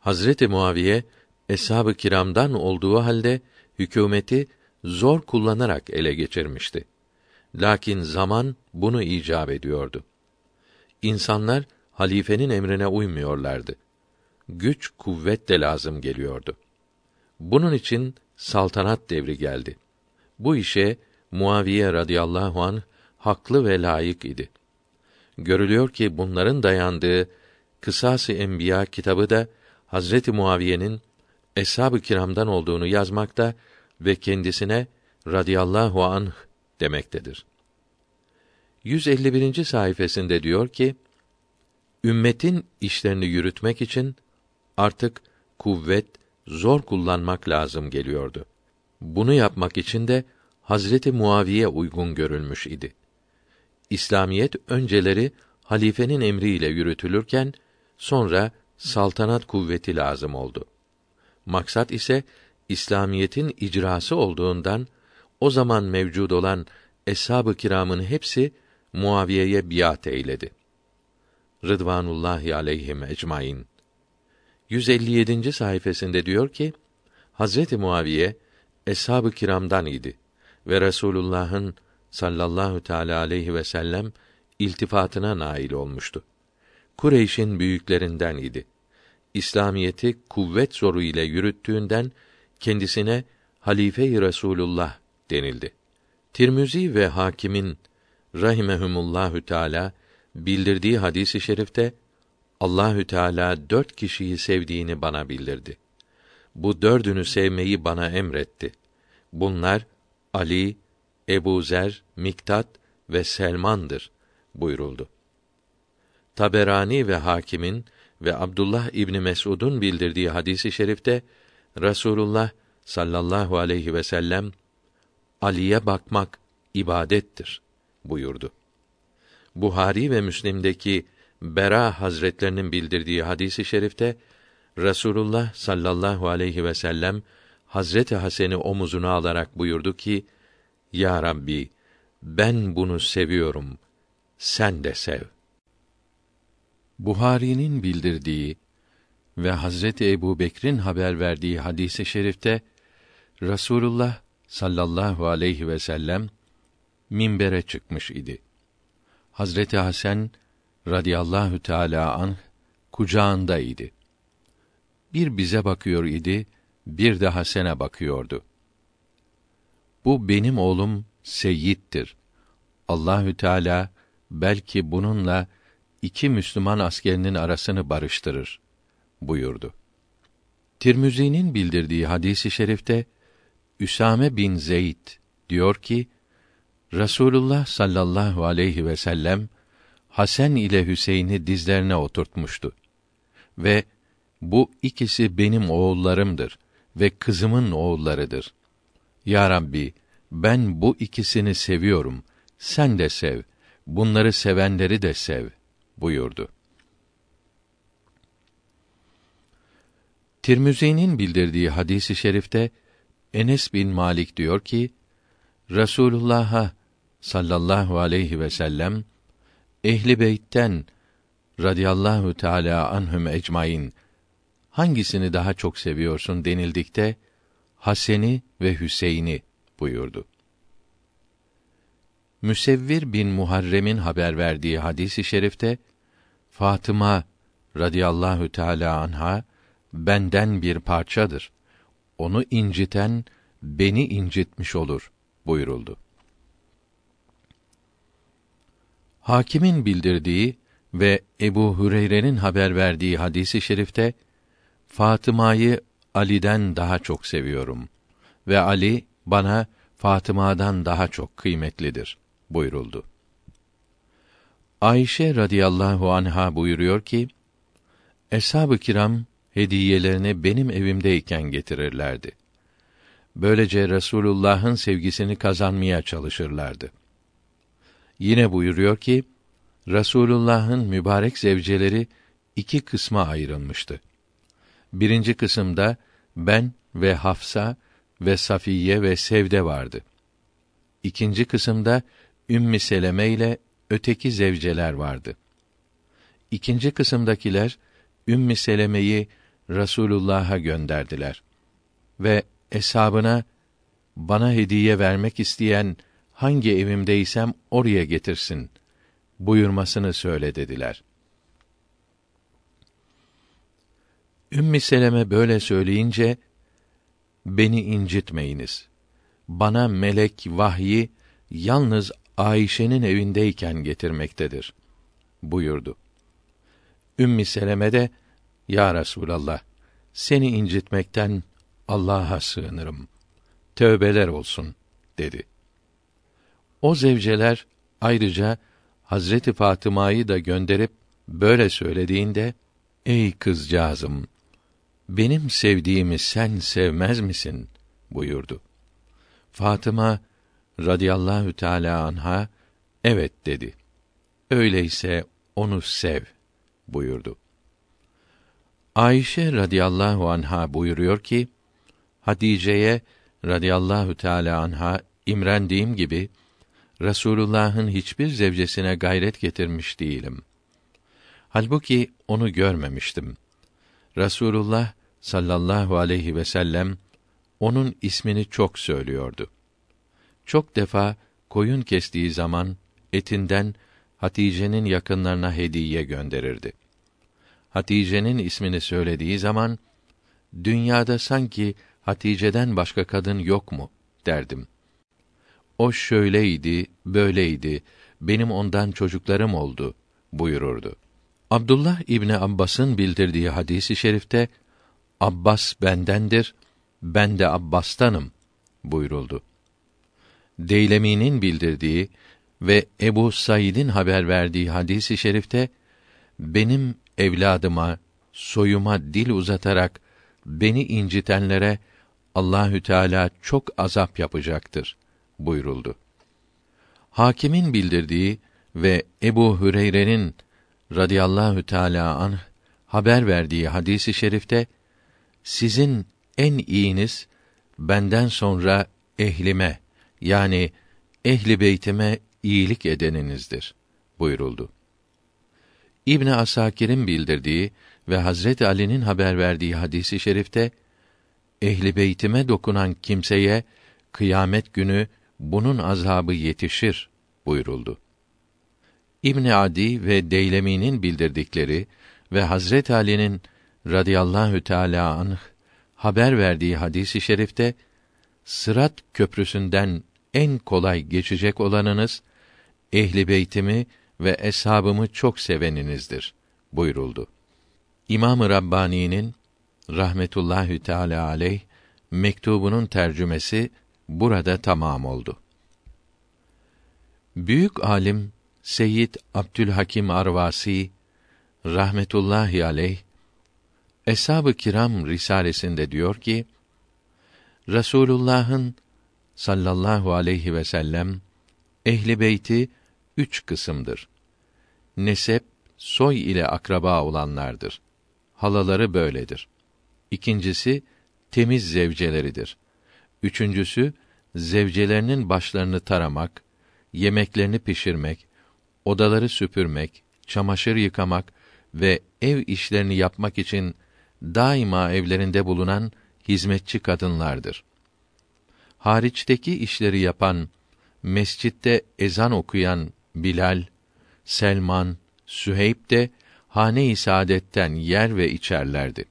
A: Hazreti Muaviye eshab-ı kiramdan olduğu halde hükümeti zor kullanarak ele geçirmişti. Lakin zaman bunu icap ediyordu. İnsanlar halifenin emrine uymuyorlardı. Güç, kuvvet de lazım geliyordu. Bunun için saltanat devri geldi. Bu işe Muaviye radıyallahu an haklı ve layık idi. Görülüyor ki bunların dayandığı Kısas-ı Enbiya kitabı da Hazreti Muaviye'nin eshab-ı kiramdan olduğunu yazmakta ve kendisine radıyallahu anh demektedir. 151. sayfasında diyor ki: Ümmetin işlerini yürütmek için artık kuvvet, zor kullanmak lazım geliyordu. Bunu yapmak için de Hazreti Muaviye uygun görülmüş idi. İslamiyet önceleri halifenin emriyle yürütülürken sonra saltanat kuvveti lazım oldu. Maksat ise İslamiyetin icrası olduğundan o zaman mevcud olan eshab-ı kiramın hepsi Muaviye'ye biat eyledi. Rıdvanullahi aleyhim ecmaîn. 157. sayfasında diyor ki: Hazreti Muaviye eshab-ı kiramdan idi ve Resulullah'ın sallallahu teala aleyhi ve sellem iltifatına nail olmuştu. Kureyş'in büyüklerinden idi. İslamiyeti kuvvet zoru ile yürüttüğünden kendisine halife-i Resulullah denildi. Tirmizi ve Hakim'in rahimehumullahü teala bildirdiği hadisi i şerifte Allahü Teala dört kişiyi sevdiğini bana bildirdi. Bu dördünü sevmeyi bana emretti. Bunlar Ali, Ebu Zer, Miktat ve Selman'dır buyuruldu. Taberani ve Hakim'in ve Abdullah İbni Mes'ud'un bildirdiği hadisi şerifte Rasulullah sallallahu aleyhi ve sellem Ali'ye bakmak ibadettir buyurdu. Buhari ve Müslim'deki Bera Hazretlerinin bildirdiği hadisi şerifte Rasulullah sallallahu aleyhi ve sellem Hazreti Hasen'i omuzuna alarak buyurdu ki: Ya Rabbi, ben bunu seviyorum. Sen de sev. Buhari'nin bildirdiği ve Hazreti Ebu Bekir'in haber verdiği hadisi şerifte Rasulullah sallallahu aleyhi ve sellem minbere çıkmış idi. Hazreti Hasan radıyallahu teala anh kucağında idi. Bir bize bakıyor idi, bir de Hasan'a bakıyordu. Bu benim oğlum Seyyid'dir. Allahü Teala belki bununla iki Müslüman askerinin arasını barıştırır buyurdu. Tirmizi'nin bildirdiği hadisi şerifte Üsame bin Zeyd diyor ki Rasulullah sallallahu aleyhi ve sellem Hasan ile Hüseyin'i dizlerine oturtmuştu ve bu ikisi benim oğullarımdır ve kızımın oğullarıdır. Ya Rabbi, ben bu ikisini seviyorum. Sen de sev. Bunları sevenleri de sev buyurdu. Tirmizi'nin bildirdiği hadisi şerifte Enes bin Malik diyor ki Resulullah'a sallallahu aleyhi ve sellem ehli beytten radıyallahu teala anhum ecmaîn hangisini daha çok seviyorsun denildikte Hasen'i ve Hüseyin'i buyurdu. Müsevvir bin Muharrem'in haber verdiği hadisi şerifte Fatıma radıyallahu teala anha benden bir parçadır. Onu inciten beni incitmiş olur buyuruldu. Hakimin bildirdiği ve Ebu Hüreyre'nin haber verdiği hadisi i şerifte Fatıma'yı Ali'den daha çok seviyorum ve Ali bana Fatıma'dan daha çok kıymetlidir buyuruldu. Ayşe radıyallahu anha buyuruyor ki: Eshab-ı kiram hediyelerini benim evimdeyken getirirlerdi. Böylece Resulullah'ın sevgisini kazanmaya çalışırlardı. Yine buyuruyor ki, Resulullah'ın mübarek zevceleri iki kısma ayrılmıştı. Birinci kısımda ben ve Hafsa ve Safiye ve Sevde vardı. İkinci kısımda Ümmü Seleme ile öteki zevceler vardı. İkinci kısımdakiler Ümmü Seleme'yi Rasulullah'a gönderdiler ve eshabına bana hediye vermek isteyen hangi evimdeysem oraya getirsin buyurmasını söyle dediler. Ümmü Seleme böyle söyleyince beni incitmeyiniz. Bana melek vahyi yalnız Ayşe'nin evindeyken getirmektedir buyurdu. Ümmü Seleme de ya Resulallah seni incitmekten Allah'a sığınırım. Tövbeler olsun dedi. O zevceler ayrıca Hazreti Fatıma'yı da gönderip böyle söylediğinde ey kızcağızım benim sevdiğimi sen sevmez misin buyurdu. Fatıma radıyallahu teala anha evet dedi. Öyleyse onu sev buyurdu. Ayşe radıyallahu anha buyuruyor ki Hatice'ye radıyallahu teala anha imrendiğim gibi Resulullah'ın hiçbir zevcesine gayret getirmiş değilim. Halbuki onu görmemiştim. Rasulullah sallallahu aleyhi ve sellem onun ismini çok söylüyordu. Çok defa koyun kestiği zaman etinden Hatice'nin yakınlarına hediye gönderirdi. Hatice'nin ismini söylediği zaman dünyada sanki Hatice'den başka kadın yok mu derdim. O şöyleydi, böyleydi, benim ondan çocuklarım oldu buyururdu. Abdullah İbni Abbas'ın bildirdiği hadisi şerifte Abbas bendendir, ben de Abbas'tanım buyuruldu. Deylemi'nin bildirdiği ve Ebu Said'in haber verdiği hadisi şerifte benim evladıma, soyuma dil uzatarak beni incitenlere Allahü Teala çok azap yapacaktır buyuruldu. Hakimin bildirdiği ve Ebu Hüreyre'nin radıyallahu teala anh haber verdiği hadisi şerifte sizin en iyiniz benden sonra ehlime yani ehli beytime iyilik edeninizdir buyuruldu. İbn Asakir'in bildirdiği ve Hazret Ali'nin haber verdiği hadisi şerifte ehli beytime dokunan kimseye kıyamet günü bunun azabı yetişir buyuruldu. İbn Adi ve Deylemi'nin bildirdikleri ve Hazret Ali'nin radıyallahu teala anh haber verdiği hadisi şerifte Sırat köprüsünden en kolay geçecek olanınız ehli beytimi ve eshabımı çok seveninizdir buyuruldu. İmam-ı Rabbani'nin rahmetullahi teala aleyh mektubunun tercümesi burada tamam oldu. Büyük alim Seyyid Abdülhakim Arvasi rahmetullahi aleyh Eshab-ı Kiram risalesinde diyor ki Resulullah'ın sallallahu aleyhi ve sellem ehli beyti üç kısımdır. Nesep, soy ile akraba olanlardır. Halaları böyledir. İkincisi temiz zevceleridir. Üçüncüsü zevcelerinin başlarını taramak, yemeklerini pişirmek, odaları süpürmek, çamaşır yıkamak ve ev işlerini yapmak için daima evlerinde bulunan hizmetçi kadınlardır. Hariçteki işleri yapan, mescitte ezan okuyan Bilal, Selman, Süheyb de hane-i saadetten yer ve içerlerdi.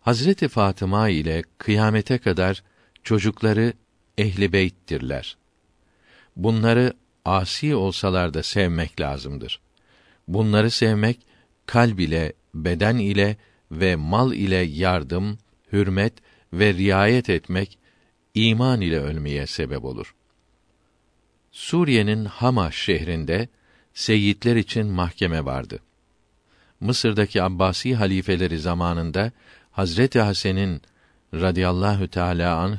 A: Hazreti Fatıma ile kıyamete kadar çocukları ehli beyttirler. Bunları asi olsalar da sevmek lazımdır. Bunları sevmek kalb ile, beden ile ve mal ile yardım, hürmet ve riayet etmek iman ile ölmeye sebep olur. Suriye'nin Hama şehrinde seyitler için mahkeme vardı. Mısır'daki Abbasi halifeleri zamanında Hazreti Hasan'ın radıyallahu teala anh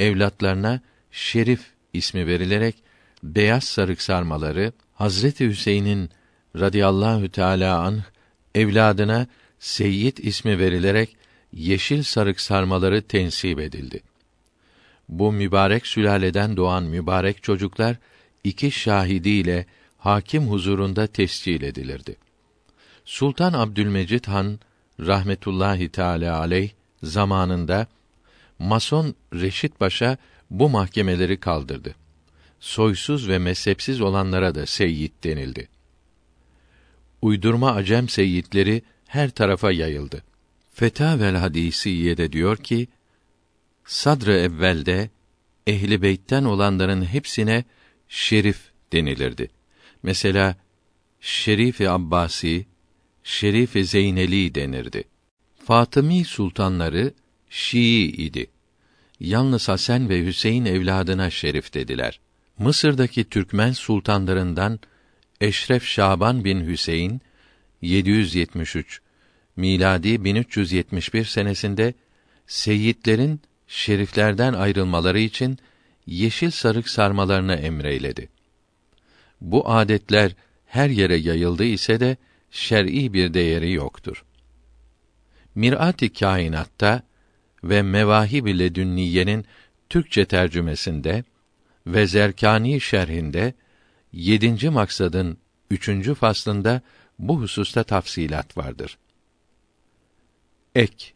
A: evlatlarına Şerif ismi verilerek beyaz sarık sarmaları Hazreti Hüseyin'in radıyallahu teala anh evladına Seyyid ismi verilerek yeşil sarık sarmaları tensip edildi. Bu mübarek sülaleden doğan mübarek çocuklar iki şahidiyle hakim huzurunda tescil edilirdi. Sultan Abdülmecid Han rahmetullahi teala aleyh zamanında Mason Reşit Paşa bu mahkemeleri kaldırdı. Soysuz ve mezhepsiz olanlara da seyyid denildi. Uydurma acem seyyidleri her tarafa yayıldı. Fetavel hadisiye diyor ki, sadr-ı evvelde ehli beytten olanların hepsine şerif denilirdi. Mesela Şerif-i Abbasi, Şerif-i Zeyneli denirdi. Fatımi sultanları Şii idi. Yalnız Hasan ve Hüseyin evladına şerif dediler. Mısır'daki Türkmen sultanlarından Eşref Şaban bin Hüseyin 773 miladi 1371 senesinde Seyitlerin şeriflerden ayrılmaları için yeşil sarık sarmalarını emreyledi. Bu adetler her yere yayıldı ise de şer'i bir değeri yoktur. Mirat-ı Kainat'ta ve Mevahib-i Ledünniye'nin Türkçe tercümesinde ve Zerkani şerhinde yedinci maksadın üçüncü faslında bu hususta tafsilat vardır. Ek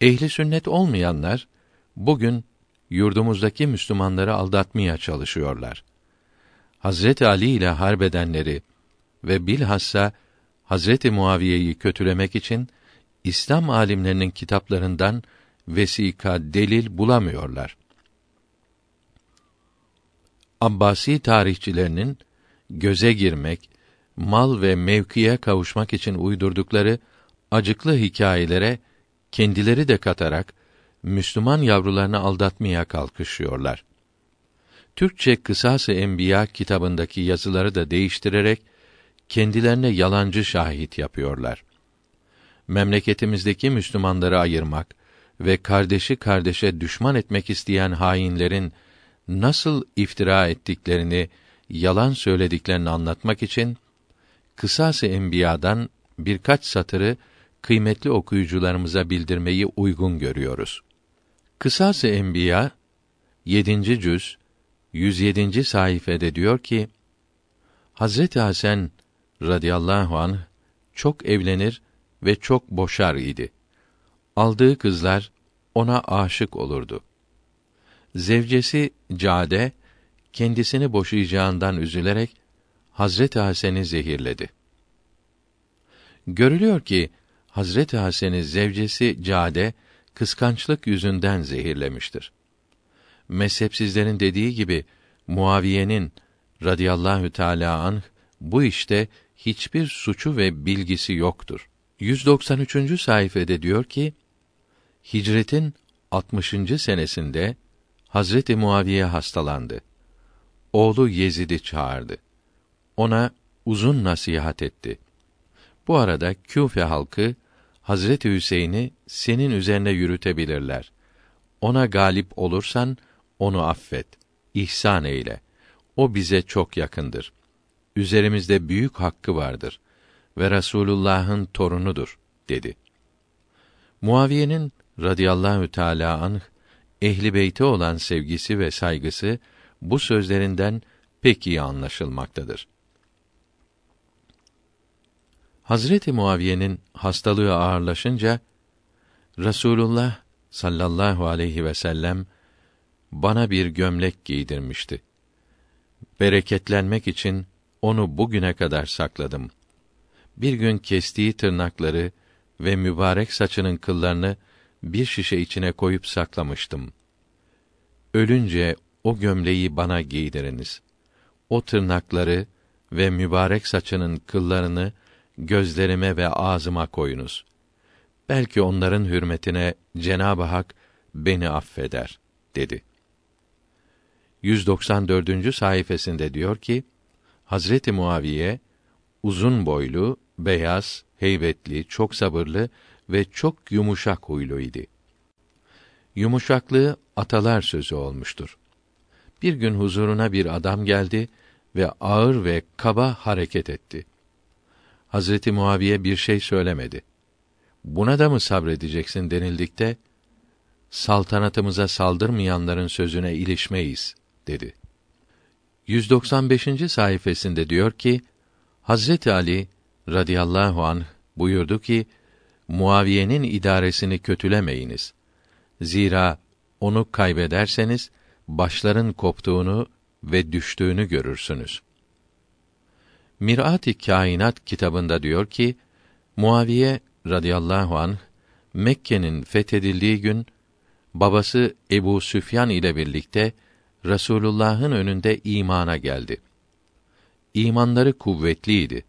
A: Ehli sünnet olmayanlar bugün yurdumuzdaki Müslümanları aldatmaya çalışıyorlar. Hazreti Ali ile harbedenleri ve bilhassa Hazreti Muaviye'yi kötülemek için İslam alimlerinin kitaplarından vesika, delil bulamıyorlar. Abbasi tarihçilerinin göze girmek, mal ve mevkiye kavuşmak için uydurdukları acıklı hikayelere kendileri de katarak Müslüman yavrularını aldatmaya kalkışıyorlar. Türkçe Kısas-ı Enbiya kitabındaki yazıları da değiştirerek kendilerine yalancı şahit yapıyorlar. Memleketimizdeki Müslümanları ayırmak ve kardeşi kardeşe düşman etmek isteyen hainlerin nasıl iftira ettiklerini, yalan söylediklerini anlatmak için Kısas-ı Enbiya'dan birkaç satırı kıymetli okuyucularımıza bildirmeyi uygun görüyoruz. Kısas-ı Enbiya 7. cüz 107. sayfede diyor ki Hazreti Hasan radıyallahu anh çok evlenir ve çok boşar idi. Aldığı kızlar ona aşık olurdu. Zevcesi Cade kendisini boşayacağından üzülerek Hazreti Hasan'ı zehirledi. Görülüyor ki Hazreti Hasan'ı zevcesi Cade kıskançlık yüzünden zehirlemiştir. Mezhepsizlerin dediği gibi Muaviye'nin radıyallahu teala anh bu işte hiçbir suçu ve bilgisi yoktur. 193. sayfede diyor ki Hicretin 60. senesinde Hazreti Muaviye hastalandı. Oğlu Yezid'i çağırdı. Ona uzun nasihat etti. Bu arada Küfe halkı Hazreti Hüseyin'i senin üzerine yürütebilirler. Ona galip olursan onu affet, ihsan eyle. O bize çok yakındır. Üzerimizde büyük hakkı vardır ve Resulullah'ın torunudur dedi. Muaviye'nin radıyallahu teala anh ehli beyte olan sevgisi ve saygısı bu sözlerinden pek iyi anlaşılmaktadır. Hazreti Muaviye'nin hastalığı ağırlaşınca Rasulullah sallallahu aleyhi ve sellem bana bir gömlek giydirmişti. Bereketlenmek için onu bugüne kadar sakladım. Bir gün kestiği tırnakları ve mübarek saçının kıllarını bir şişe içine koyup saklamıştım. Ölünce o gömleği bana giydiriniz. O tırnakları ve mübarek saçının kıllarını gözlerime ve ağzıma koyunuz. Belki onların hürmetine Cenab-ı Hak beni affeder dedi. 194. sayfasında diyor ki: Hazreti Muaviye uzun boylu, beyaz, heybetli, çok sabırlı ve çok yumuşak huylu idi. Yumuşaklığı atalar sözü olmuştur. Bir gün huzuruna bir adam geldi ve ağır ve kaba hareket etti. Hazreti Muaviye bir şey söylemedi. Buna da mı sabredeceksin denildikte saltanatımıza saldırmayanların sözüne ilişmeyiz dedi. 195. sayfasında diyor ki Hazreti Ali radıyallahu anh buyurdu ki Muaviye'nin idaresini kötülemeyiniz. Zira onu kaybederseniz başların koptuğunu ve düştüğünü görürsünüz. Mirat-ı Kainat kitabında diyor ki Muaviye radıyallahu anh Mekke'nin fethedildiği gün babası Ebu Süfyan ile birlikte Resulullah'ın önünde imana geldi. İmanları kuvvetliydi.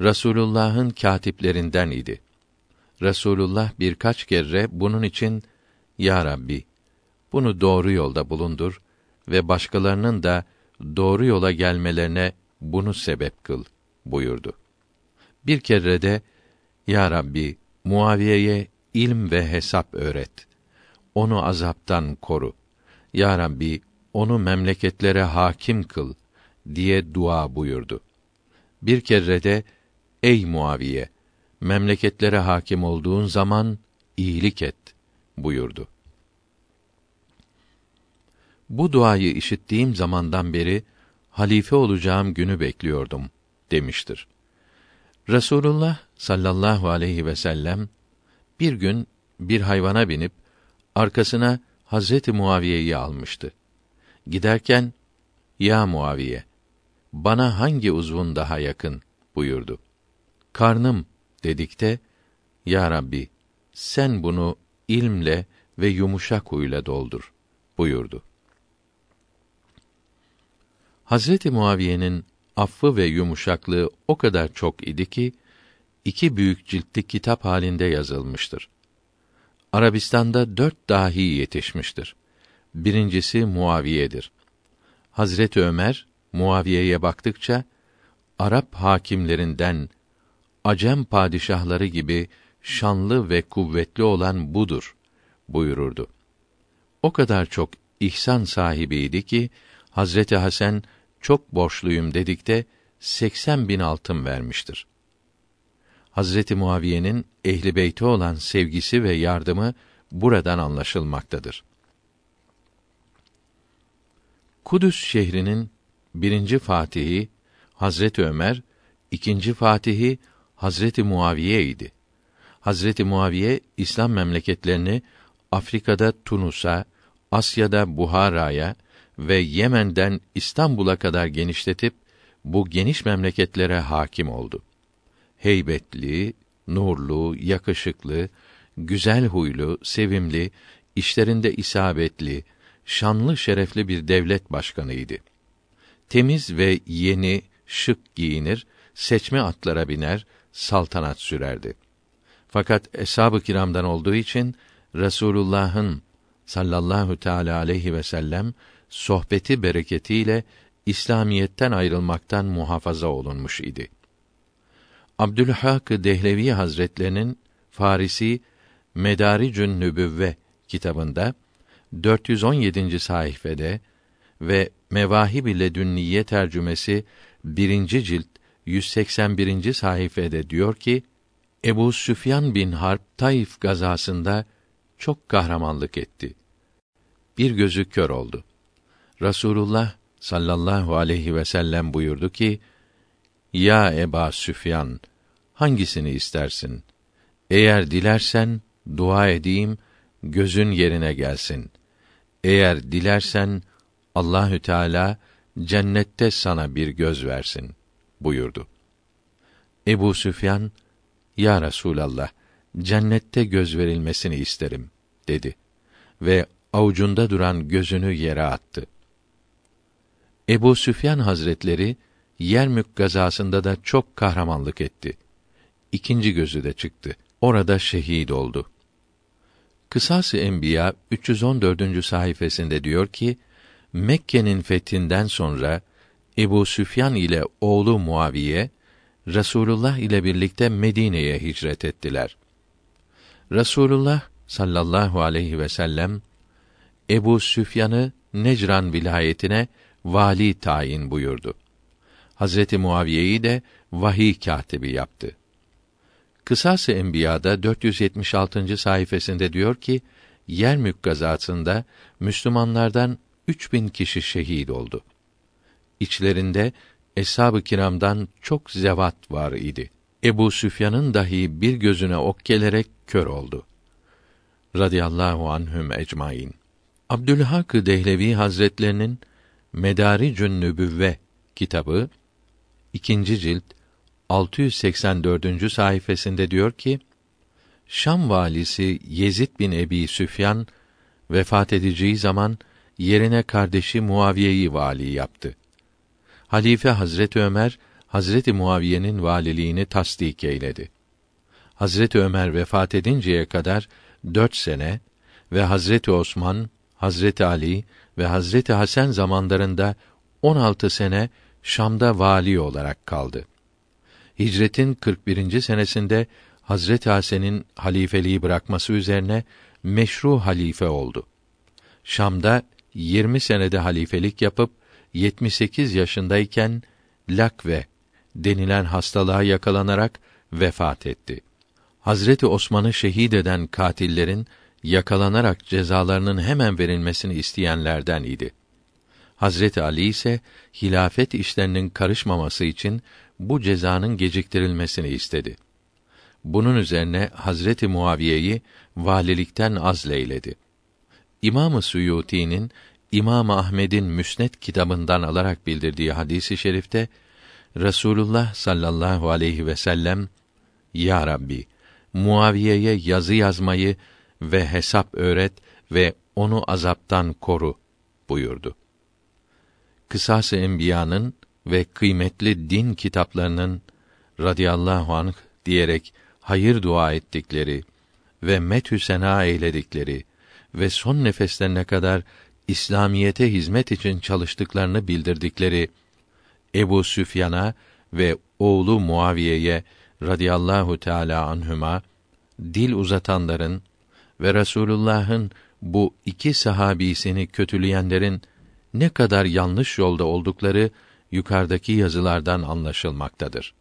A: Resulullah'ın katiplerinden idi. Resulullah birkaç kere bunun için Ya Rabbi bunu doğru yolda bulundur ve başkalarının da doğru yola gelmelerine bunu sebep kıl buyurdu. Bir kere de Ya Rabbi Muaviye'ye ilm ve hesap öğret. onu azaptan koru. Ya Rabbi, onu memleketlere hakim kıl diye dua buyurdu. Bir kere de ey Muaviye, memleketlere hakim olduğun zaman iyilik et buyurdu. Bu duayı işittiğim zamandan beri halife olacağım günü bekliyordum demiştir. Resulullah sallallahu aleyhi ve sellem bir gün bir hayvana binip arkasına Hazreti Muaviye'yi almıştı. Giderken ya Muaviye bana hangi uzvun daha yakın buyurdu. Karnım dedikte ya Rabbi sen bunu ilmle ve yumuşak huyla doldur buyurdu. Hazreti Muaviye'nin affı ve yumuşaklığı o kadar çok idi ki iki büyük ciltli kitap halinde yazılmıştır. Arabistan'da dört dahi yetişmiştir. Birincisi Muaviye'dir. Hazreti Ömer Muaviye'ye baktıkça Arap hakimlerinden Acem padişahları gibi şanlı ve kuvvetli olan budur buyururdu. O kadar çok ihsan sahibiydi ki Hazreti Hasan çok borçluyum dedikte 80 bin altın vermiştir. Hazreti Muaviye'nin ehli beyti olan sevgisi ve yardımı buradan anlaşılmaktadır. Kudüs şehrinin birinci fatihi Hazreti Ömer, ikinci fatihi Hazreti Muaviye idi. Hazreti Muaviye İslam memleketlerini Afrika'da Tunus'a, Asya'da Buhara'ya ve Yemen'den İstanbul'a kadar genişletip bu geniş memleketlere hakim oldu. Heybetli, nurlu, yakışıklı, güzel huylu, sevimli, işlerinde isabetli, şanlı şerefli bir devlet başkanıydı. Temiz ve yeni, şık giyinir, seçme atlara biner, saltanat sürerdi. Fakat eshab-ı kiramdan olduğu için Resulullah'ın sallallahu teala aleyhi ve sellem sohbeti bereketiyle İslamiyetten ayrılmaktan muhafaza olunmuş idi. Abdülhak Dehlevi Hazretlerinin Farisi Medaricün Nübüvve kitabında 417. sayfede ve Mevahib ile Dünniye tercümesi 1. cilt 181. sayfede diyor ki Ebu Süfyan bin Harp Taif gazasında çok kahramanlık etti. Bir gözü kör oldu. Rasulullah sallallahu aleyhi ve sellem buyurdu ki: Ya Eba Süfyan, hangisini istersin? Eğer dilersen dua edeyim, gözün yerine gelsin. Eğer dilersen Allahü Teala cennette sana bir göz versin buyurdu. Ebu Süfyan, Ya Resulallah, cennette göz verilmesini isterim dedi ve avucunda duran gözünü yere attı. Ebu Süfyan Hazretleri Yermük gazasında da çok kahramanlık etti. İkinci gözü de çıktı. Orada şehit oldu. Kısası Enbiya 314. sayfasında diyor ki Mekke'nin fethinden sonra Ebu Süfyan ile oğlu Muaviye Resulullah ile birlikte Medine'ye hicret ettiler. Resulullah sallallahu aleyhi ve sellem Ebu Süfyan'ı Necran vilayetine vali tayin buyurdu. Hazreti Muaviye'yi de vahiy katibi yaptı. Kısas-ı Enbiya'da 476. sayfasında diyor ki, Yermük gazasında Müslümanlardan 3000 kişi şehit oldu. İçlerinde eshab-ı kiramdan çok zevat var idi. Ebu Süfyan'ın dahi bir gözüne ok gelerek kör oldu. Radiyallahu anhüm ecmaîn. Abdülhak Dehlevi Hazretlerinin Medaricün Nübüvve kitabı ikinci cilt 684. sayfasında diyor ki Şam valisi Yezid bin Ebi Süfyan vefat edeceği zaman yerine kardeşi Muaviye'yi vali yaptı. Halife Hazreti Ömer Hazreti Muaviye'nin valiliğini tasdik eyledi. Hazreti Ömer vefat edinceye kadar dört sene ve Hazreti Osman, Hazreti Ali ve Hazreti Hasan zamanlarında 16 sene Şam'da vali olarak kaldı. Hicretin 41. senesinde Hazret Hasan'ın halifeliği bırakması üzerine meşru halife oldu. Şam'da 20 senede halifelik yapıp 78 yaşındayken lakve denilen hastalığa yakalanarak vefat etti. Hazreti Osman'ı şehit eden katillerin yakalanarak cezalarının hemen verilmesini isteyenlerden idi. Hazreti Ali ise hilafet işlerinin karışmaması için bu cezanın geciktirilmesini istedi. Bunun üzerine Hazreti Muaviye'yi valilikten azleyledi. İmam-ı Suyuti'nin İmam Ahmed'in Müsned kitabından alarak bildirdiği hadisi şerifte Resulullah sallallahu aleyhi ve sellem Ya Rabbi Muaviye'ye yazı yazmayı ve hesap öğret ve onu azaptan koru buyurdu. Kısas-ı Enbiya'nın ve kıymetli din kitaplarının radıyallahu anh diyerek hayır dua ettikleri ve methü sena eyledikleri ve son nefeslerine kadar İslamiyete hizmet için çalıştıklarını bildirdikleri Ebu Süfyan'a ve oğlu Muaviye'ye radıyallahu teala anhüma dil uzatanların ve Resulullah'ın bu iki sahabisini kötüleyenlerin ne kadar yanlış yolda oldukları yukarıdaki yazılardan anlaşılmaktadır.